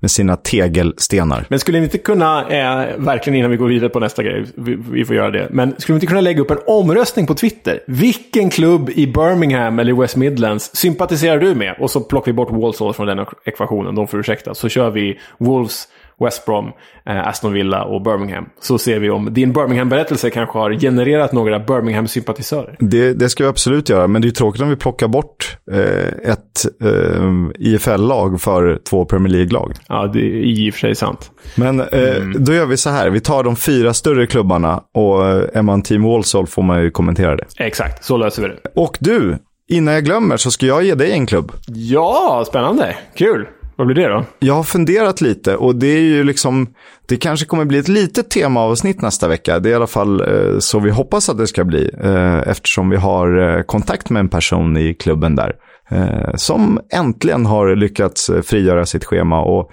med sina tegelstenar.
Men skulle ni inte kunna, eh, verkligen innan vi går vidare på nästa grej, vi, vi, får göra det, men skulle vi inte kunna lägga upp en omröstning på Twitter? Vilken klubb i Birmingham eller West Midlands sympatiserar du med? Och så plockar vi bort Walsall från den ekvationen, de får ursäkta. Så kör vi Wolves West Brom, eh, Aston Villa och Birmingham. Så ser vi om din Birmingham-berättelse kanske har genererat några Birmingham-sympatisörer.
Det, det, ska vi absolut göra, men det är tråkigt om vi plockar bort eh, ett eh, IFL-lag för två Premier League-lag.
Ja, det är i och för sig sant.
Men eh, mm. då gör vi så här, vi tar de fyra större klubbarna och eh, är man Team Walsall får man ju kommentera det.
Exakt, så löser vi det.
Och du, innan jag glömmer så ska jag ge dig en klubb.
Ja, spännande. Kul. Vad blir det då?
Jag har funderat lite och det är ju liksom, det kanske kommer bli ett litet temaavsnitt nästa vecka. Det är i alla fall eh, så vi hoppas att det ska bli, eh, eftersom vi har eh, kontakt med en person i klubben där. Eh, som äntligen har lyckats eh, frigöra sitt schema och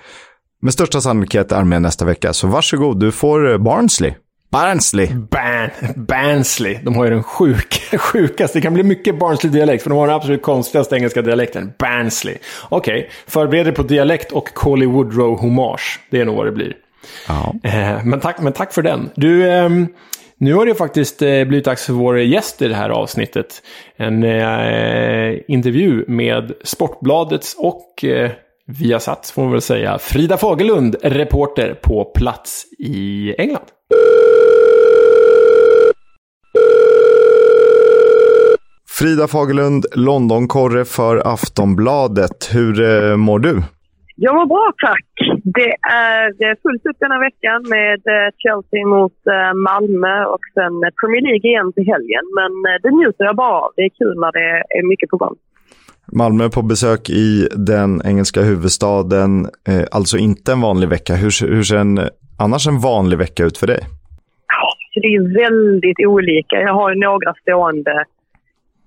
med största sannolikhet är med nästa vecka. Så varsågod, du får eh, Barnsley.
Barnsley. Ban Bansley. De har ju den sjuk, sjukaste. Det kan bli mycket Barnsley-dialekt, för de har den absolut konstigaste engelska dialekten. Barnsley. Okej, okay. förbered dig på dialekt och Colly Woodrow-hommage. Det är nog vad det blir.
Ja.
Eh, men, tack, men tack för den. Du, eh, nu har det faktiskt eh, blivit dags för vår gäst i det här avsnittet. En eh, intervju med Sportbladets och Viasat, får man väl säga, Frida Fagerlund, reporter på plats i England.
Frida Fagerlund, Londonkorre för Aftonbladet. Hur eh, mår du?
Jag mår bra tack. Det är fullt upp denna veckan med eh, Chelsea mot eh, Malmö och sen Premier League igen till helgen. Men det njuter jag bara av. Det är kul när det är mycket på gång.
Malmö på besök i den engelska huvudstaden. Alltså inte en vanlig vecka. Hur, hur ser en, annars en vanlig vecka ut för dig?
Ja, det är väldigt olika. Jag har några stående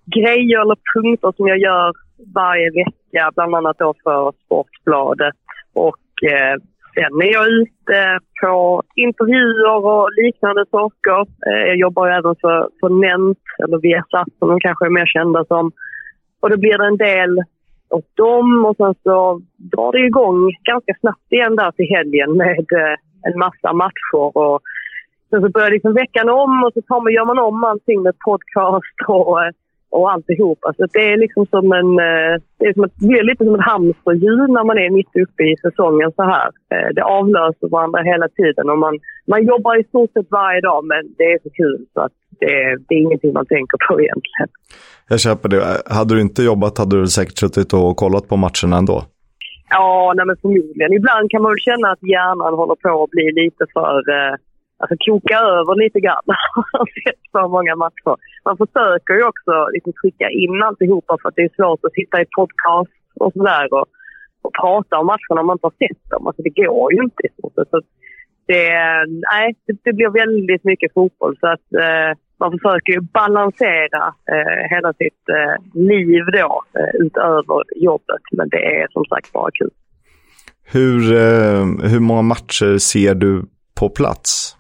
grejer eller punkter som jag gör varje vecka, bland annat då för Sportbladet. Och eh, sen är jag ute på intervjuer och liknande saker. Eh, jag jobbar även för, för Nent, eller Viasat som de kanske är mer kända som. Och då blir det en del åt dem och sen så drar det igång ganska snabbt igen där till helgen med eh, en massa matcher. Och sen så börjar liksom veckan om och så tar man, gör man om allting med podcast och eh, och alltihop. Alltså det är liksom som en... Eh, det, är som ett, blir lite som ett hamsterhjul när man är mitt uppe i säsongen så här. Eh, det avlöser varandra hela tiden och man, man jobbar i stort sett varje dag men det är så kul så att det, det är ingenting man tänker på egentligen.
Jag köper det. Hade du inte jobbat hade du säkert suttit och kollat på matcherna ändå?
Ja, nej men förmodligen. Ibland kan man väl känna att hjärnan håller på att bli lite för... Alltså koka över lite grann. Man har sett för många matcher. Man försöker ju också liksom skicka in alltihopa för att det är svårt att sitta i podcast och sådär och, och prata om matcherna om man inte har sett dem. Alltså det går ju inte i stort så det, nej, det, det, blir väldigt mycket fotboll så att eh, man försöker ju balansera eh, hela sitt eh, liv då eh, utöver jobbet. Men det är som sagt bara kul.
Hur, eh, hur många matcher ser du på plats?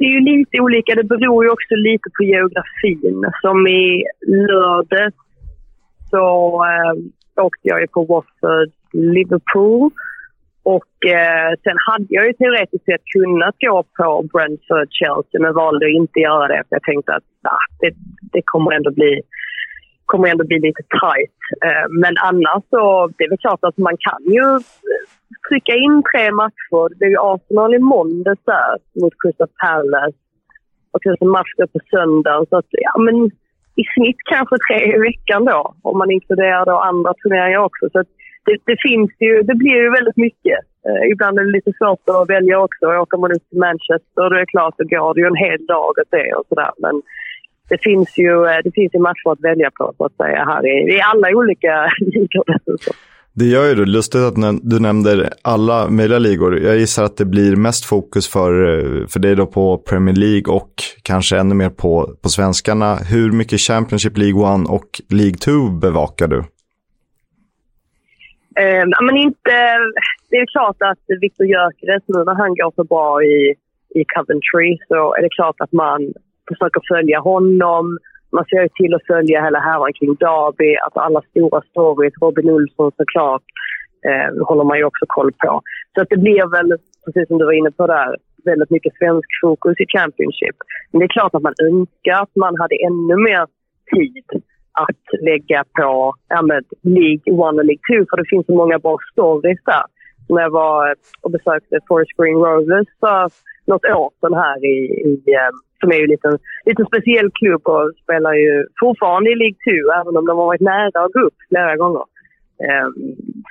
Det är ju lite olika. Det beror ju också lite på geografin. Som i lördags så eh, åkte jag ju på Watford Liverpool. Och eh, sen hade jag ju teoretiskt sett kunnat gå på Brentford Chelsea men valde att inte göra det för jag tänkte att nah, det, det kommer ändå bli kommer ändå bli lite tajt. Eh, men annars så, det är väl klart att man kan ju eh, trycka in tre matcher. Det är ju Arsenal i måndags där mot Crystal Palace. Och sen matcher på söndag. Så att, ja, men i snitt kanske tre i veckan då. Om man inkluderar då andra turneringar också. Så att det, det, finns ju, det blir ju väldigt mycket. Eh, ibland är det lite svårt att välja också. Åker man ut till Manchester, då är det klart, då går det ju en hel dag åt det och sådär. Men det finns ju eh, det finns ju matcher att välja på, så att säga, här i, i alla olika ligor dessutom.
Det gör ju det. Lustigt att du nämner alla möjliga ligor. Jag gissar att det blir mest fokus för, för dig då på Premier League och kanske ännu mer på, på svenskarna. Hur mycket Championship League 1 och League 2 bevakar du?
Eh, men inte, det är klart att Victor Gyökeres nu när han går så bra i, i Coventry så är det klart att man försöker följa honom. Man ser ju till att följa hela härvan kring Derby, alltså alla stora stories. Robin Olsson såklart eh, håller man ju också koll på. Så att det blir väl, precis som du var inne på där, väldigt mycket svensk fokus i Championship. Men det är klart att man önskar att man hade ännu mer tid att lägga på ja, med League 1 och League 2 för det finns så många bra stories där. När jag var och besökte Forest Green Rovers för något år sedan här i, i eh, som är ju en liten, liten speciell klubb och spelar ju fortfarande i League 2 även om de har varit nära att gå upp flera gånger. Ehm,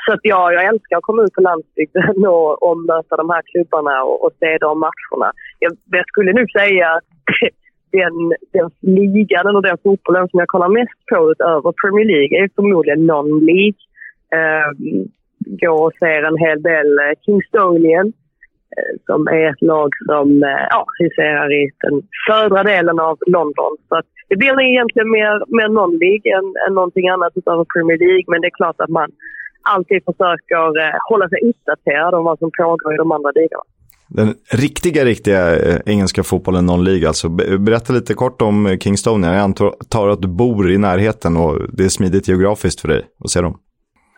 så att jag, jag älskar att komma ut på landsbygden och, och möta de här klubbarna och, och se de matcherna. Jag, jag skulle nog säga att den, den ligan och den fotbollen som jag kollar mest på utöver Premier League är förmodligen non-League. Ehm, går och ser en hel del eh, Kingstonian Eh, som är ett lag som eh, ja, huserar i den södra delen av London. Så att det blir egentligen mer, mer non-League än, än någonting annat utöver Premier League. Men det är klart att man alltid försöker eh, hålla sig uppdaterad om vad som pågår i de andra ligorna.
Den riktiga, riktiga engelska fotbollen non-league alltså. Berätta lite kort om Kingstonia. Jag antar att du bor i närheten och det är smidigt geografiskt för dig att se dem.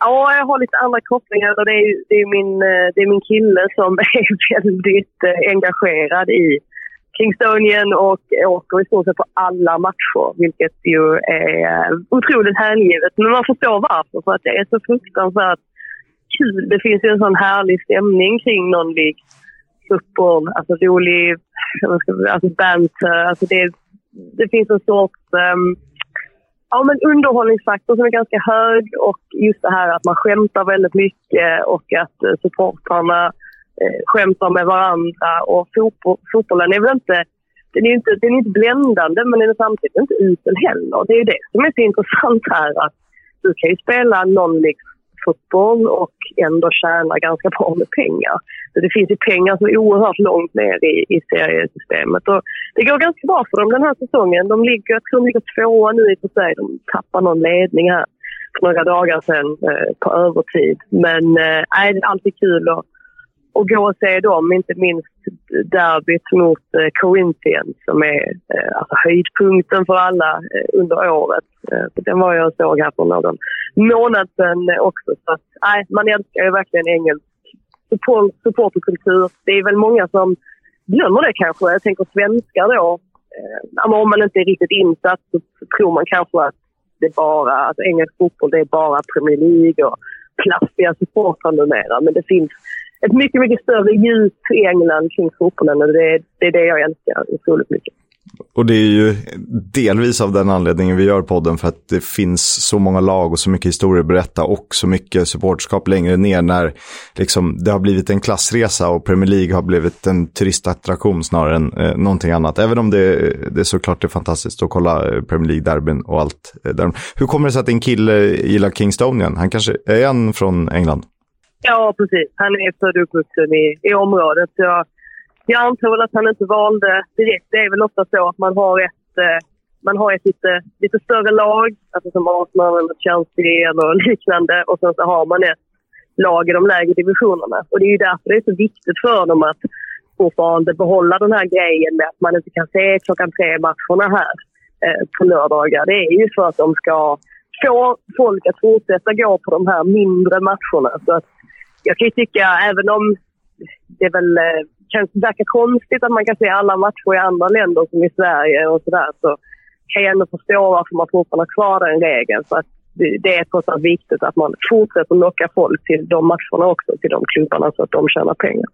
Ja, jag har lite andra kopplingar. Det är, det är, min, eh, det är min kille som är väldigt eh, engagerad i Kingstonien och åker i stort sett på alla matcher, vilket ju är eh, otroligt hängivet. Men man förstår varför, för att det är så fruktansvärt kul. Det finns ju en sån härlig stämning kring någon lik fotboll, alltså rolig, alltså banter. Alltså det, det finns en sorts um, ja, men underhållningsfaktor som är ganska hög och just det här att man skämtar väldigt mycket och att eh, supportrarna eh, skämtar med varandra. Och fotbo fotbollen är väl inte den är, inte, den är inte bländande men den är samtidigt inte usel heller. Det är ju det som är så intressant här att du kan ju spela non-league liksom fotboll och ändå tjäna ganska bra med pengar. Så det finns ju pengar som är oerhört långt ner i, i seriesystemet. Och det går ganska bra för dem den här säsongen. De ligger, jag tror de ligger tvåa nu i och för sig. De tappar någon ledning här för några dagar sedan eh, på övertid. Men eh, det är alltid kul att och gå och se dem, inte minst derbyt mot eh, Corinthians som är eh, alltså höjdpunkten för alla eh, under året. Eh, den var jag och såg här för någon månad sedan också. Så att, nej, man älskar ju verkligen engelsk support, supporterkultur. Det är väl många som glömmer det kanske. Jag tänker svenskar då. Eh, om man inte är riktigt insatt så, tror man kanske att det är bara, alltså engelsk fotboll det är bara Premier League och plastiga supportrar numera. Men det finns ett mycket, mycket större djup i England kring fotbollen och det, det är det jag älskar otroligt mycket.
Och det är ju delvis av den anledningen vi gör podden för att det finns så många lag och så mycket historier att berätta och så mycket supportskap längre ner när liksom, det har blivit en klassresa och Premier League har blivit en turistattraktion snarare än eh, någonting annat. Även om det, det såklart är fantastiskt att kolla eh, Premier League-derbyn och allt. Eh, där. Hur kommer det sig att din kille gillar Kingstonian? Han kanske, är han från England?
Ja, precis. Han är född och uppvuxen i, i området. Jag, jag antar väl att han inte valde direkt. Det är väl ofta så att man har ett, eh, man har ett lite, lite större lag, alltså som Arsenal eller Chelsea eller liknande. Och sen så har man ett lag i de lägre divisionerna. Och det är ju därför det är så viktigt för dem att fortfarande behålla den här grejen med att man inte kan se klockan tre matcherna här eh, på lördagar. Det är ju för att de ska få folk att fortsätta gå på de här mindre matcherna. Så att jag kan ju tycka, även om det väl eh, kan verka konstigt att man kan se alla matcher i andra länder som i Sverige och sådär, så kan jag ändå förstå varför man fortfarande har kvar den regeln. För att det är trots allt viktigt att man fortsätter locka folk till de matcherna också, till de klubbarna, så att de tjänar pengar.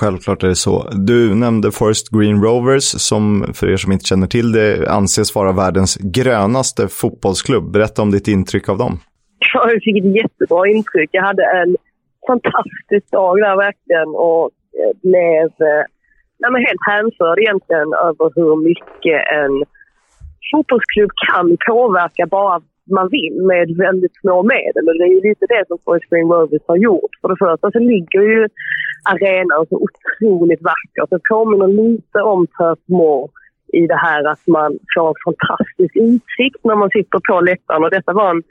Självklart är det så. Du nämnde Forest Green Rovers som, för er som inte känner till det, anses vara världens grönaste fotbollsklubb. Berätta om ditt intryck av dem.
jag fick ett jättebra intryck. Jag hade en fantastisk dag där verkligen och eh, blev eh, nej, men helt hänförd egentligen över hur mycket en fotbollsklubb kan påverka bara man vill med väldigt små medel. Och det är lite det som Forest Green Rovers har gjort. För det första så ligger ju arenan så otroligt vackert. Det påminner lite om Perth Moor i det här att man får en fantastisk utsikt när man sitter på läktaren. Och detta var en,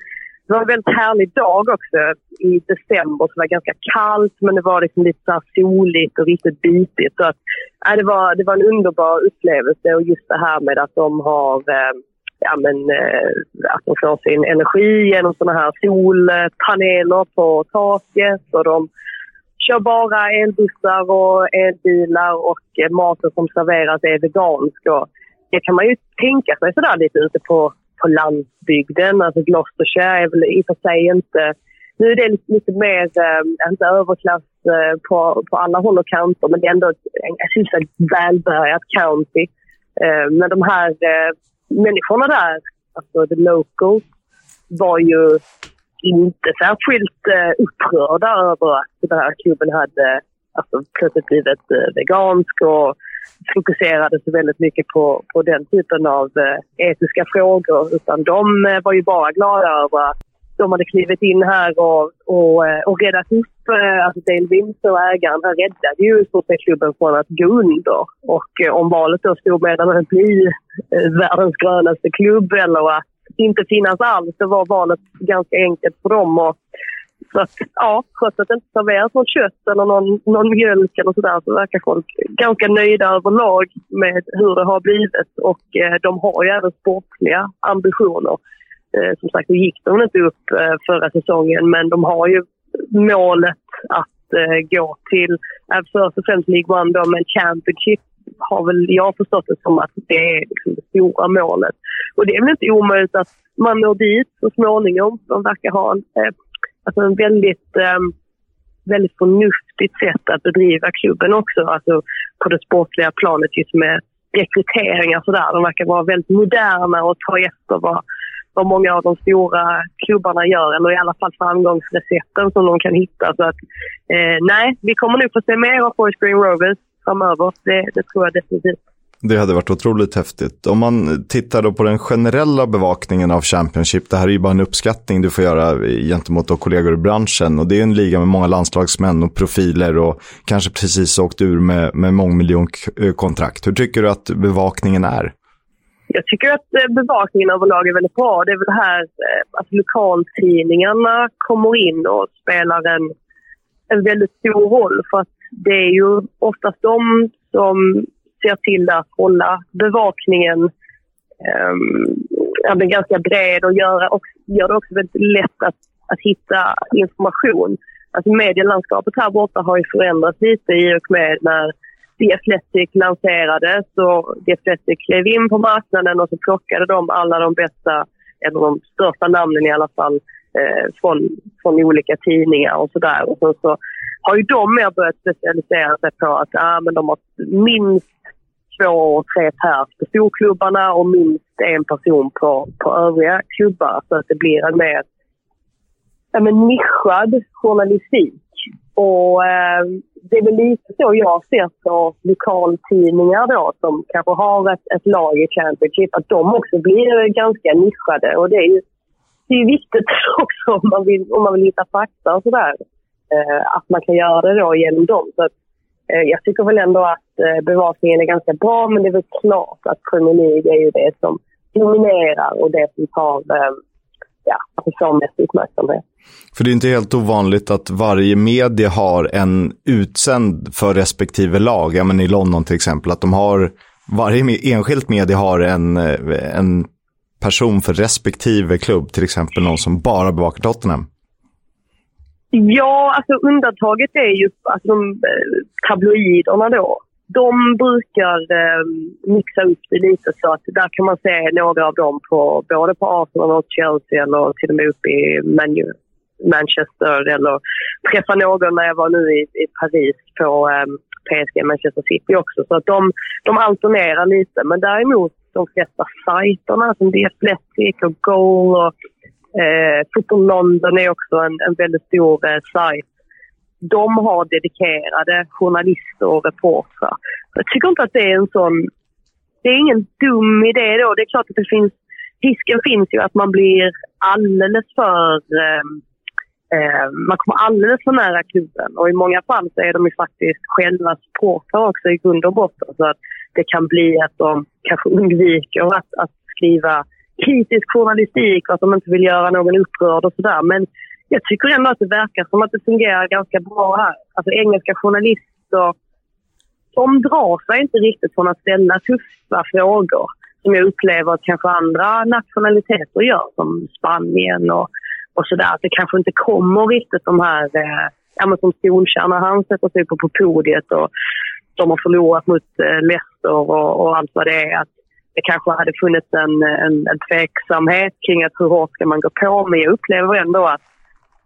det var en väldigt härlig dag också i december. Så det var ganska kallt men det var liksom lite så soligt och riktigt bitigt. Så att, äh, det, var, det var en underbar upplevelse och just det här med att de har eh, ja, men, eh, att de får sin energi genom såna här solpaneler på taket. Och de kör bara elbussar och elbilar och eh, maten som serveras är vegansk. Och det kan man ju tänka sig sådär lite ute på, på landsbygden. Alltså Gloucestershire är väl i och för sig inte... Nu är det lite, lite mer, äh, inte överklass äh, på, på alla håll och kanter men det är ändå ett, ett ett välbärgat county. Äh, men de här människorna där, alltså the locals, var ju inte särskilt eh, upprörda över att den här klubben hade alltså, plötsligt blivit eh, vegansk och fokuserade så väldigt mycket på, på den typen av eh, etiska frågor. Utan de eh, var ju bara glada över att de hade klivit in här och, och, eh, och räddat upp, eh, alltså Dale Vince och ägaren, han räddade ju klubben från att gå under. Och eh, om valet då stod mellan att bli världens grönaste klubb eller att inte finnas alls, så var valet ganska enkelt för dem. Och, så att, ja, trots att det inte serveras något kött eller någon, någon mjölk eller sådär så verkar folk ganska nöjda överlag med hur det har blivit. Och eh, de har ju även sportliga ambitioner. Eh, som sagt, då gick de inte upp eh, förra säsongen, men de har ju målet att eh, gå till, eh, först och främst League One då, men Championship har väl jag förstått det som att det är liksom det stora målet. Och det är väl inte omöjligt att man når dit så småningom. De verkar ha en, eh, alltså en väldigt, eh, väldigt förnuftigt sätt att bedriva klubben också. Alltså på det sportliga planet just med rekryteringar och sådär. De verkar vara väldigt moderna och ta efter vad vad många av de stora klubbarna gör, eller i alla fall framgångsrecepten som de kan hitta. Så att, eh, nej, vi kommer nog få se mer av Forest Green Rovers framöver. Det, det tror jag definitivt.
Det hade varit otroligt häftigt. Om man tittar då på den generella bevakningen av Championship, det här är ju bara en uppskattning du får göra gentemot då kollegor i branschen. Och det är en liga med många landslagsmän och profiler och kanske precis åkt ur med, med mångmiljonkontrakt. Hur tycker du att bevakningen är?
Jag tycker att eh, bevakningen överlag är väldigt bra. Det är väl det här eh, att lokaltidningarna kommer in och spelar en, en väldigt stor roll. För att det är ju oftast de som ser till att hålla bevakningen um, ganska bred och gör, och gör det också väldigt lätt att, att hitta information. Alltså medielandskapet här borta har ju förändrats lite i och med när The Athletic lanserades och The Athletic klev in på marknaden och så plockade de alla de bästa, eller de största namnen i alla fall, eh, från, från olika tidningar och sådär. Och så, så har ju de mer börjat specialisera sig på att ah, men de har minst två, och tre pers på storklubbarna och minst en person på, på övriga klubbar så att det blir en mer ja, men nischad journalistik. Och eh, det är väl lite så jag ser på lokaltidningar då som kanske har ett, ett lag i Championship, att de också blir ganska nischade. Och det är ju det är viktigt också om man vill, om man vill hitta fakta och sådär. Eh, att man kan göra det då genom dem. Så att, eh, jag tycker väl ändå att eh, bevakningen är ganska bra, men det är väl klart att Premier League är ju det som dominerar och det som tar eh, ja, mest uppmärksamhet.
För det är inte helt ovanligt att varje medie har en utsänd för respektive lag. Ja, men I London till exempel, att de har, varje enskilt medie har en, en person för respektive klubb. Till exempel någon som bara bevakar Tottenham.
Ja, alltså undantaget är ju alltså, de, eh, tabloiderna då de brukar eh, mixa upp det lite så att där kan man se några av dem på både på Arsenal och Chelsea eller till och med uppe i Man- Manchester eller träffa någon när jag var nu i, i Paris på eh, PSG Manchester City också. Så att de, de alternerar lite. Men däremot de flesta sajterna som The Athletic och Goal och Eh, Football London är också en, en väldigt stor eh, sajt. De har dedikerade journalister och reportrar. Jag tycker inte att det är en sån... Det är ingen dum idé då. Det är klart att det finns... Risken finns ju att man blir alldeles för... Eh, eh, man kommer alldeles för nära klubben och i många fall så är de ju faktiskt själva supportrar också i grund och botten. Så att det kan bli att de kanske undviker att, att skriva kritisk journalistik och att de inte vill göra någon upprörd och sådär. Men jag tycker ändå att det verkar som att det fungerar ganska bra här. Alltså engelska journalister, de drar sig inte riktigt från att ställa tuffa frågor som jag upplever att kanske andra nationaliteter gör, som Spanien och, och sådär. Att det kanske inte kommer riktigt de här, eh, ja men som Solskjaer han sätter sig på, på podiet och de har förlorat mot eh, Leicester och, och allt vad det är. Att det kanske hade funnits en, en, en tveksamhet kring att hur hårt ska man gå på. Men jag upplever ändå att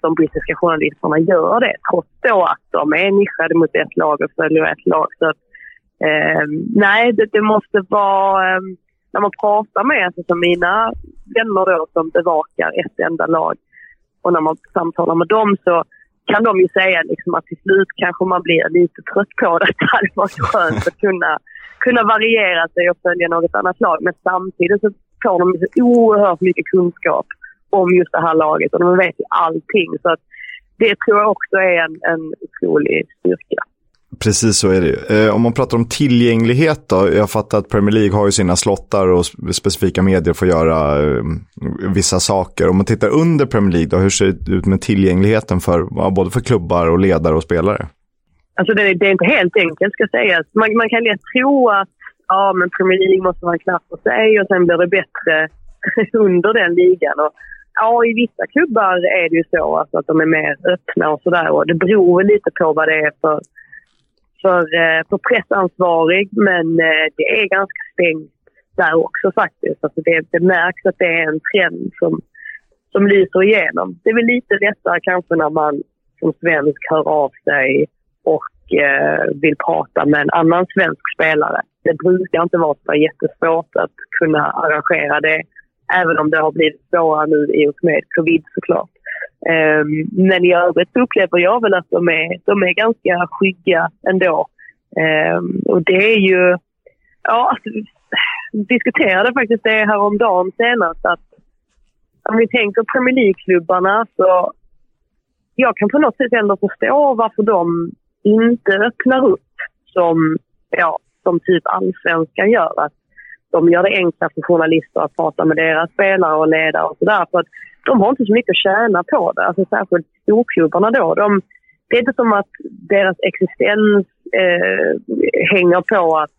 de brittiska journalisterna gör det trots då att de är nischade mot ett lag och följer ett lag. Så att, eh, nej, det, det, måste vara... Eh, när man pratar med alltså, som mina vänner då, som bevakar ett enda lag och när man samtalar med dem så kan de ju säga liksom att till slut kanske man blir lite trött på det. Det hade varit skönt att kunna, kunna variera sig och följa något annat lag. Men samtidigt så får de så oerhört mycket kunskap om just det här laget och de vet ju allting. Så att det tror jag också är en, en otrolig styrka.
Precis så är det ju. Eh, om man pratar om tillgänglighet då. Jag fattar att Premier League har ju sina slottar och specifika medier får göra eh, vissa saker. Om man tittar under Premier League då, hur ser det ut med tillgängligheten för både för klubbar och ledare och spelare?
Alltså det, det är inte helt enkelt ska sägas. Man, man kan lätt tro att ja, men Premier League måste ha en klass för sig och sen blir det bättre under den ligan. Och, ja, i vissa klubbar är det ju så alltså, att de är mer öppna och sådär. det beror lite på vad det är för för, eh, för pressansvarig men eh, det är ganska stängt där också faktiskt. Alltså det, det märks att det är en trend som, som lyser igenom. Det är väl lite lättare kanske när man som svensk hör av sig och eh, vill prata med en annan svensk spelare. Det brukar inte vara så jättesvårt att kunna arrangera det, även om det har blivit svårare nu i och med covid såklart. Um, men i övrigt upplever jag väl att de är, de är ganska skygga ändå. Um, och det är ju... Ja, alltså, vi diskuterade faktiskt det häromdagen senast att om vi tänker Premier League-klubbarna så jag kan på något sätt ändå förstå varför de inte öppnar upp som, ja, som typ allsvenskan gör. Att de gör det enklare för journalister att prata med deras spelare och ledare och sådär de har inte så mycket att tjäna på det. Alltså särskilt storklubbarna då. De, det är inte som att deras existens eh, hänger på att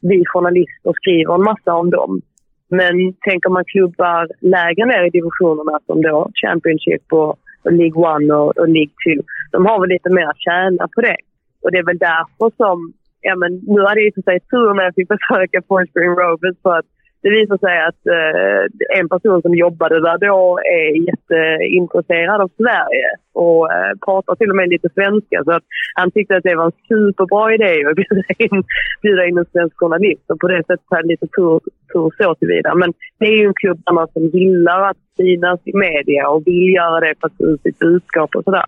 vi journalister skriver en massa om dem. Men tänker man klubbar lägre ner i divisionerna som då Championship och, och League One och, och League Two. De har väl lite mer att tjäna på det. Och det är väl därför som, ja men nu hade jag i och för sig tur när jag fick besöka Forest Green Rovers för att det visar sig att eh, en person som jobbade där då är jätteintresserad av Sverige och eh, pratar till och med lite svenska. Så att han tyckte att det var en superbra idé att bjuda in, bjuda in en svensk journalist. Och på det sättet hade lite tur, tur så tillvida. Men det är ju en klubb där som gillar att synas i media och vill göra det för att få ut sitt budskap och sådär.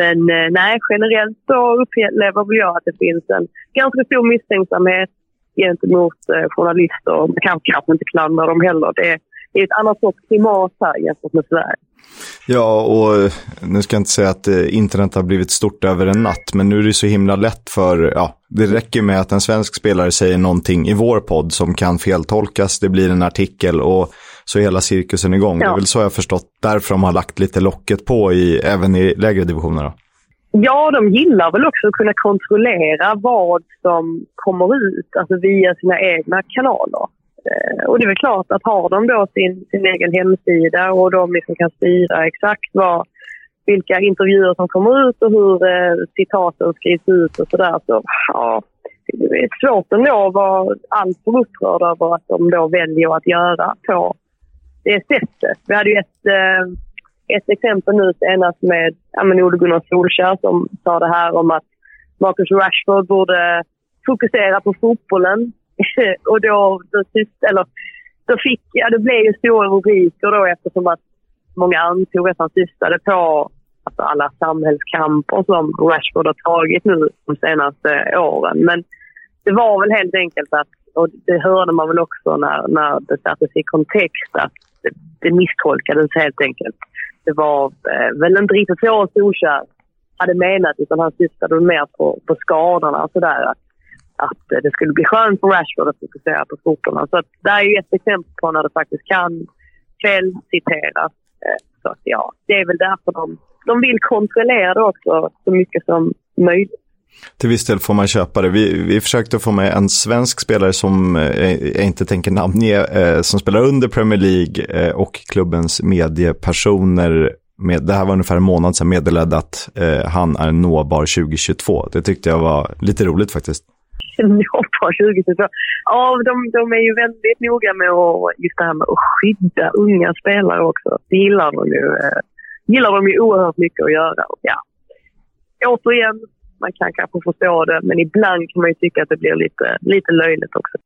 Men eh, nej, generellt så upplever jag att det finns en ganska stor misstänksamhet gentemot eh, journalister. Man kan kanske inte klandra dem heller. Det är, det är ett annat sorts klimat här jämfört med Sverige.
Ja, och eh, nu ska jag inte säga att internet har blivit stort över en natt, men nu är det så himla lätt för, ja, det räcker med att en svensk spelare säger någonting i vår podd som kan feltolkas, det blir en artikel och så är hela cirkusen igång. Ja. Det är väl så jag har förstått, därför de har lagt lite locket på i, även i lägre divisioner. Då.
Ja, de gillar väl också att kunna kontrollera vad som kommer ut, alltså via sina egna kanaler. Eh, och det är väl klart att har de då sin, sin egen hemsida och de liksom kan styra exakt vad, vilka intervjuer som kommer ut och hur eh, citaten skrivs ut och sådär så ja, det är svårt ändå att vara alltför upprörd över att de då väljer att göra på det sättet. Vi hade ju ett eh, ett exempel nu senast med ja, men Ole Gunnar Solskjaer som sa det här om att Marcus Rashford borde fokusera på fotbollen. och då, då, eller, då fick, ja det blev ju stora rubriker då eftersom att många antog att han syftade på alltså alla samhällskamper som Rashford har tagit nu de senaste åren. Men det var väl helt enkelt att, och det hörde man väl också när, när det sattes i kontext, att det, det misstolkades helt enkelt. Det var eh, väl inte riktigt så Solskjaer hade menat utan han syftade mer på, på skadorna och sådär. Att, att eh, det skulle bli skönt för Rashford att fokusera på fotbollen. Så att det är ju ett exempel på när det faktiskt kan felciteras. Eh, så att ja, det är väl därför de, de vill kontrollera det också så mycket som möjligt.
Till viss del får man köpa det. Vi, vi försökte få med en svensk spelare som eh, jag inte tänker namnge, eh, som spelar under Premier League eh, och klubbens mediepersoner. Med, det här var ungefär en månad sedan meddelade att eh, han är nåbar 2022. Det tyckte jag var lite roligt faktiskt.
Nåbar 2022? Ja, de, de är ju väldigt noga med att, just det här med att skydda unga spelare också. Det gillar de ju, eh, gillar de ju oerhört mycket att göra. Ja. Återigen, man kan kanske förstå det, men ibland kan man ju tycka att det blir lite, lite löjligt också.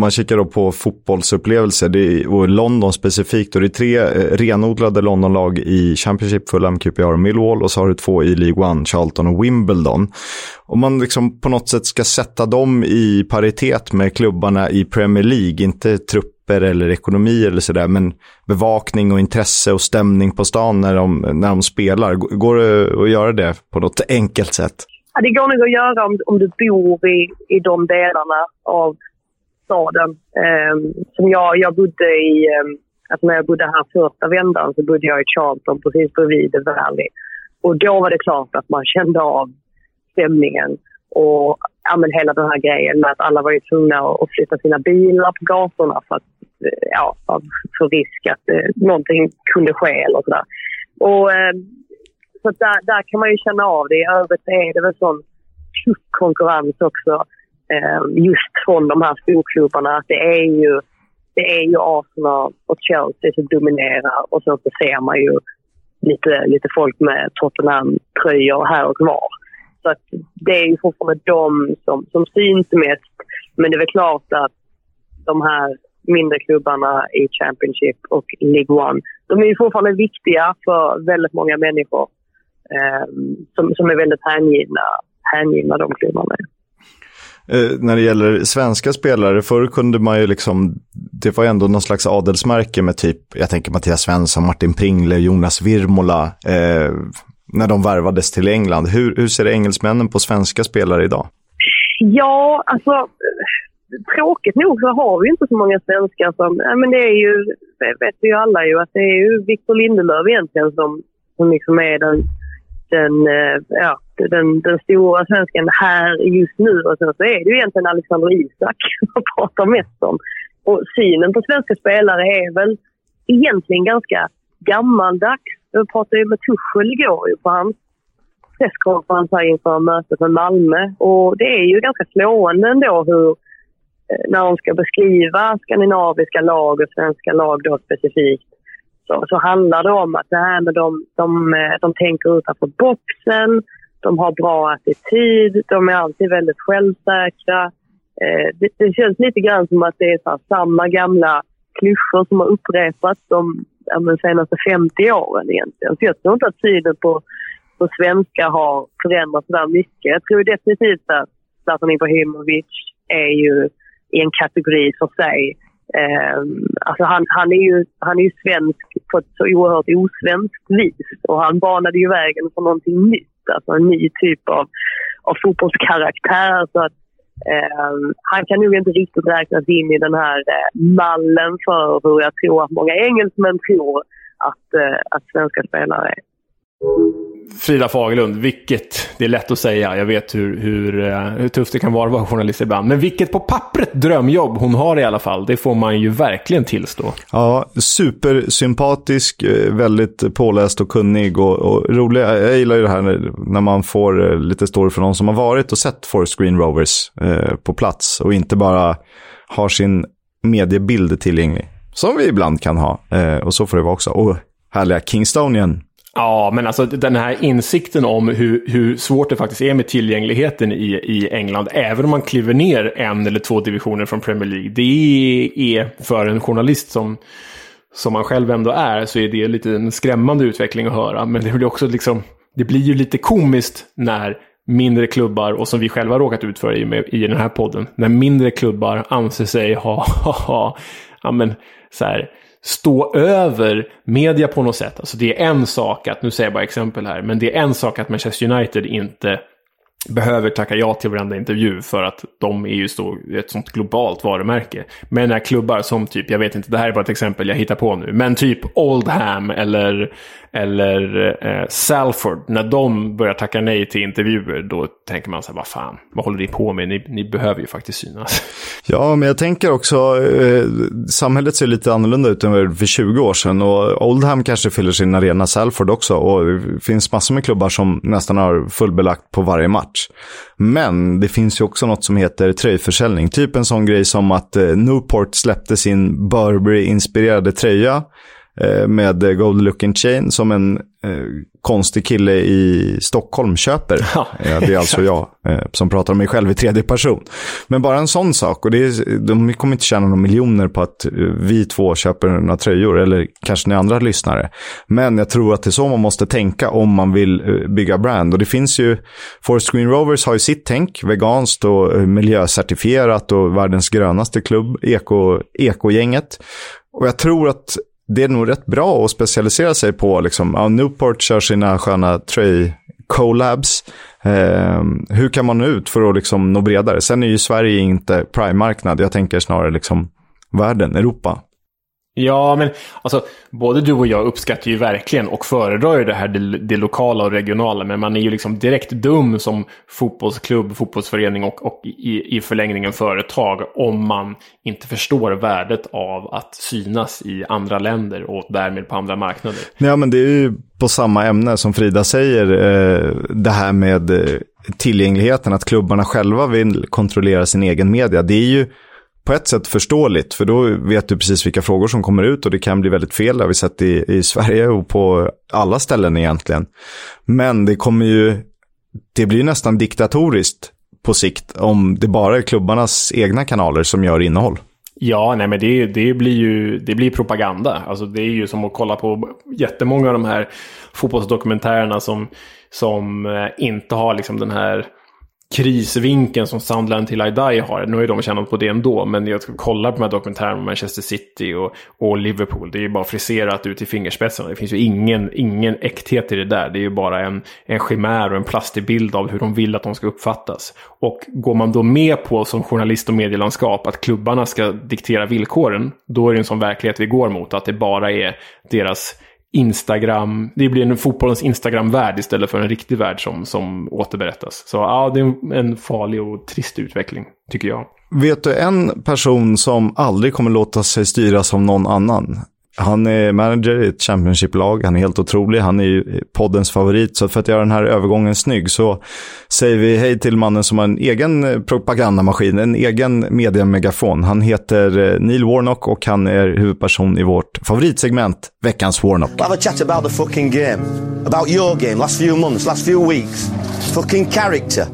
Man kikar då på fotbollsupplevelser det och London specifikt. Och det är tre eh, renodlade Londonlag i Championship, Fulham, QPR och Millwall. Och så har du två i League One, Charlton och Wimbledon. Om man liksom på något sätt ska sätta dem i paritet med klubbarna i Premier League, inte trupper eller ekonomi eller sådär, men bevakning och intresse och stämning på stan när de, när de spelar. Går det att göra det på något enkelt sätt?
Ja, det går nog att göra om, om du bor i, i de delarna av staden. Um, som jag, jag bodde i, um, alltså när jag bodde här första vändan så bodde jag i Charlton precis bredvid The Valley. Och då var det klart att man kände av stämningen och ja, men hela den här grejen med att alla var ju tvungna att flytta sina bilar på gatorna för att, eh, ja, för risk att eh, någonting kunde ske eller sådär. Och eh, så där, där kan man ju känna av det. I övrigt är det väl sån tuff konkurrens också eh, just från de här storklubbarna. Det är ju, det är ju Arsenal och Chelsea som dominerar och sen så ser man ju lite, lite folk med Tottenham-tröjor här och var. Så att det är ju fortfarande de som, som syns mest. Men det är väl klart att de här mindre klubbarna i Championship och League One, de är ju fortfarande viktiga för väldigt många människor eh, som, som är väldigt hängivna, hängivna de klubbarna.
Eh, när det gäller svenska spelare, förr kunde man ju liksom, det var ändå någon slags adelsmärke med typ, jag tänker Mattias Svensson, Martin Pringle, Jonas Virmola, eh, när de värvades till England. Hur, hur ser engelsmännen på svenska spelare idag?
Ja, alltså tråkigt nog så har vi inte så många svenskar som, ja, men det är ju, det vet vi ju alla ju, att det är ju Victor Lindelöf egentligen som, som liksom är den den, eh, ja, den, den stora svensken här just nu. Och sen så är det ju egentligen Alexander Isak som pratar mest om. Och synen på svenska spelare är väl egentligen ganska gammaldags. Jag pratade ju med Tuchel igår på hans presskonferens här inför mötet med Malmö. Och det är ju ganska slående ändå hur, eh, när de ska beskriva skandinaviska lag och svenska lag då specifikt, så, så handlar det om att det här med de, de, eh, de tänker utanför boxen, de har bra attityd, de är alltid väldigt självsäkra. Eh, det, det, känns lite grann som att det är så samma gamla klyschor som har upprepats de, de senaste 50 åren egentligen. Så jag tror inte att synen på, på svenska har förändrats så mycket. Jag tror definitivt att Zlatan Ibrahimovic är ju i en kategori för sig. Eh, alltså han, han, är ju, han är ju svensk på ett så oerhört osvenskt vis och han banade ju vägen för någonting nytt, alltså en ny typ av, av fotbollskaraktär. Så att, eh, han kan nog inte riktigt räknas in i den här eh, mallen för hur jag tror att många engelsmän tror att, eh, att svenska spelare är.
Frida Fagerlund, vilket, det är lätt att säga, jag vet hur, hur, eh, hur tufft det kan vara att vara journalist ibland, men vilket på pappret drömjobb hon har i alla fall, det får man ju verkligen tillstå.
Ja, supersympatisk, eh, väldigt påläst och kunnig och, och rolig. Jag gillar ju det här när, när man får eh, lite story från någon som har varit och sett Forest Green Rovers eh, på plats och inte bara har sin mediebild tillgänglig. Som vi ibland kan ha, eh, och så får det vara också. Och härliga Kingstonian
Ja, men alltså den här insikten om hur, hur svårt det faktiskt är med tillgängligheten i, i England, även om man kliver ner en eller två divisioner från Premier League, det är för en journalist som, som man själv ändå är, så är det lite en skrämmande utveckling att höra. Men det blir också liksom, det blir ju lite komiskt när mindre klubbar, och som vi själva råkat ut för i, i den här podden, när mindre klubbar anser sig ha, ha, ha ja men så här, stå över media på något sätt. Alltså det är en sak att, nu säger jag bara exempel här, men det är en sak att Manchester United inte behöver tacka ja till varenda intervju för att de är ju så, ett sånt globalt varumärke. Men när klubbar som typ, jag vet inte, det här är bara ett exempel jag hittar på nu, men typ Oldham eller, eller eh, Salford, när de börjar tacka nej till intervjuer, då tänker man så här, vad fan, vad håller ni på med? Ni, ni behöver ju faktiskt synas.
Ja, men jag tänker också, eh, samhället ser lite annorlunda ut än för 20 år sedan och Oldham kanske fyller sin arena, Salford också, och det finns massor med klubbar som nästan har fullbelagt på varje match. Men det finns ju också något som heter tröjförsäljning, typ en sån grej som att eh, Newport släppte sin Burberry-inspirerade tröja med Gold Looking Chain som en eh, konstig kille i Stockholm köper. Ja, det är alltså jag eh, som pratar om mig själv i tredje person. Men bara en sån sak. Och det är, de kommer inte tjäna några miljoner på att eh, vi två köper några tröjor. Eller kanske ni andra lyssnare. Men jag tror att det är så man måste tänka om man vill eh, bygga brand. Och det finns ju, Forest Green Rovers har ju sitt tänk. Veganskt och eh, miljöcertifierat och världens grönaste klubb. Eko, ekogänget. Och jag tror att det är nog rätt bra att specialisera sig på, liksom, ja, Newport kör sina sköna tröj-collabs. Eh, hur kan man nå ut för att liksom nå bredare? Sen är ju Sverige inte prime-marknad, jag tänker snarare liksom världen, Europa.
Ja, men alltså, både du och jag uppskattar ju verkligen och föredrar ju det här det, det, lokala och regionala. Men man är ju liksom direkt dum som fotbollsklubb, fotbollsförening och, och i, i förlängningen företag om man inte förstår värdet av att synas i andra länder och därmed på andra marknader.
Ja, men det är ju på samma ämne som Frida säger, eh, det här med eh, tillgängligheten, att klubbarna själva vill kontrollera sin egen media. Det är ju på ett sätt förståeligt, för då vet du precis vilka frågor som kommer ut och det kan bli väldigt fel. Det har vi sett i, i Sverige och på alla ställen egentligen. Men det kommer ju, det blir nästan diktatoriskt på sikt om det bara är klubbarnas egna kanaler som gör innehåll.
Ja, nej men det, det blir ju det blir propaganda. Alltså det är ju som att kolla på jättemånga av de här fotbollsdokumentärerna som, som eh, inte har liksom den här krisvinkeln som Sunderland till I Die har. Nu har ju de tjänat på det ändå, men jag kollar på de här dokumentärerna om Manchester City och, och Liverpool. Det är ju bara friserat ut i fingerspetsarna. Det finns ju ingen, ingen äkthet i det där. Det är ju bara en, en chimär och en plastig bild av hur de vill att de ska uppfattas. Och går man då med på som journalist och medielandskap att klubbarna ska diktera villkoren, då är det en sån verklighet vi går mot. Att det bara är deras Instagram, det blir en fotbollens Instagram-värld istället för en riktig värld som, som återberättas. Så ja, det är en farlig och trist utveckling, tycker jag.
Vet du en person som aldrig kommer låta sig styras av någon annan? Han är manager i ett Championship-lag, han är helt otrolig, han är ju poddens favorit. Så för att göra den här övergången snygg så säger vi hej till mannen som har en egen propagandamaskin, en egen mediamegafon. Han heter eh, Neil Warnock och han är huvudperson i vårt favoritsegment, Veckans Warnock.
Have a chat about the fucking game. About your game, last few months, last few weeks. Fucking character.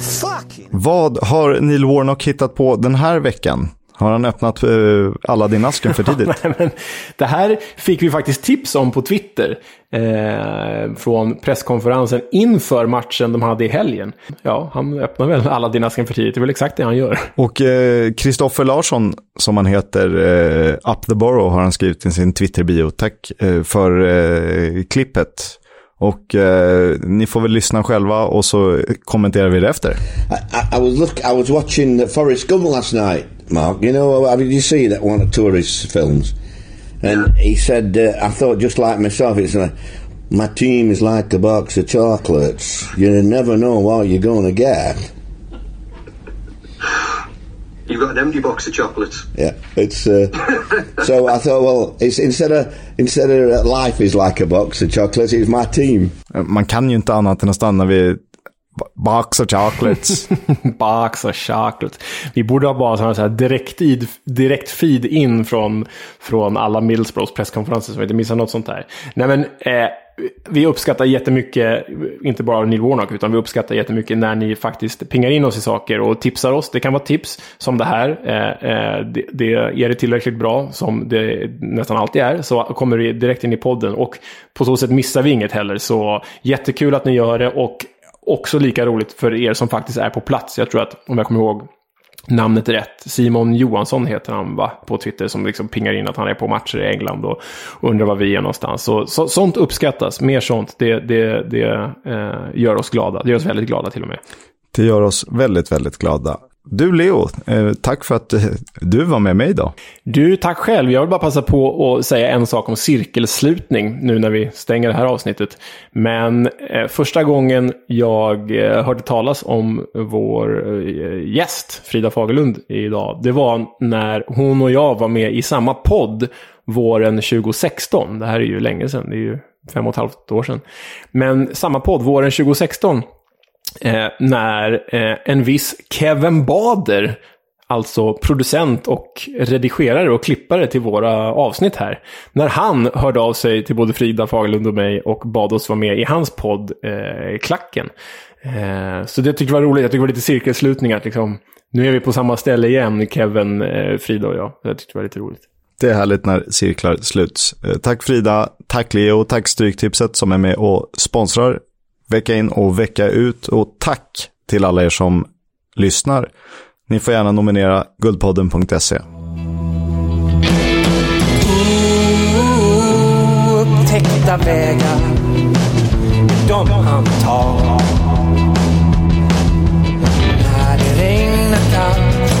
Fucking... Vad har Neil Warnock hittat på den här veckan? Har han öppnat uh, Aladdin-asken för tidigt?
Nej, men det här fick vi faktiskt tips om på Twitter. Eh, från presskonferensen inför matchen de hade i helgen. Ja, han öppnar väl Aladdin-asken för tidigt. Det är väl exakt det han gör.
Och Kristoffer eh, Larsson, som han heter, eh, Up the Borough, har han skrivit i sin Twitter-bio. Tack eh, för eh, klippet. Och eh, ni får väl lyssna själva och så kommenterar vi det efter. I,
I, I was look, I was watching Forrest Gump last night. Mark. You know, I mean, you see that one of tourist films? And he said, uh, I thought just like myself, it's like, my team is like a box of chocolates. You never know what you're going to get.
You've got an empty box of chocolates.
Yeah, it's. Uh, so I thought, well, it's instead of instead of life is like a box of chocolates, it's my team.
Man kan ju inte annat än att stanna vid Box of chocolates.
Box of chocolates. Vi borde ha bara sådana här direkt, id, direkt feed in från, från alla Middlesbroughs presskonferenser så vi inte missar något sånt där. Nej men, eh, vi uppskattar jättemycket, inte bara Neil Warnock, utan vi uppskattar jättemycket när ni faktiskt pingar in oss i saker och tipsar oss. Det kan vara tips som det här. Eh, eh, det, det, är det tillräckligt bra, som det nästan alltid är, så kommer det direkt in i podden. Och på så sätt missar vi inget heller. Så jättekul att ni gör det och också lika roligt för er som faktiskt är på plats. Jag tror att, om jag kommer ihåg namnet rätt. Simon Johansson heter han va? På Twitter som liksom pingar in att han är på matcher i England och undrar var vi är någonstans. Så, så sånt uppskattas. Mer sånt. Det, det, det eh, gör oss glada. Det gör oss väldigt glada till och med.
Det gör oss väldigt, väldigt glada. Du Leo, eh, tack för att eh, du var med mig idag.
Du, tack själv. Jag vill bara passa på att säga en sak om cirkelslutning nu när vi stänger det här avsnittet. Men eh, första gången jag eh, hörde talas om vår eh, gäst, Frida Fagerlund, idag, det var när hon och jag var med i samma podd våren 2016. Det här är ju länge sedan, det är ju fem och ett halvt år sedan. Men samma podd, våren 2016, eh, när eh, en viss Kevin Bader, alltså producent och redigerare och klippare till våra avsnitt här, när han hörde av sig till både Frida Fagerlund och mig och bad oss vara med i hans podd eh, Klacken. Eh, så det tyckte jag var roligt, jag tyckte det var lite cirkelslutningar. Liksom. Nu är vi på samma ställe igen, Kevin, eh, Frida och jag. Jag tyckte det var lite roligt.
Det är härligt när cirklar sluts. Eh, tack Frida, tack Leo, tack Stryktipset som är med och sponsrar vecka in och vecka ut. Och tack till alla er som lyssnar. Ni får gärna nominera guldpodden.se.
Upptäckta vägar, de han tar. När det regnar kallt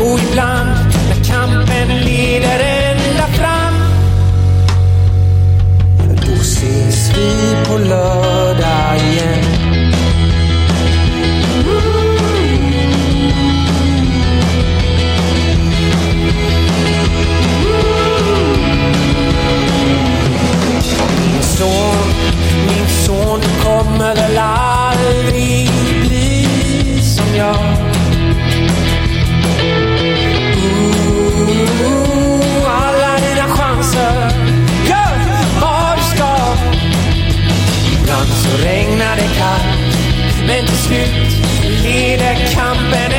och ibland när kampen leder ända fram. Då ses vi på lördag men till slut leder kampen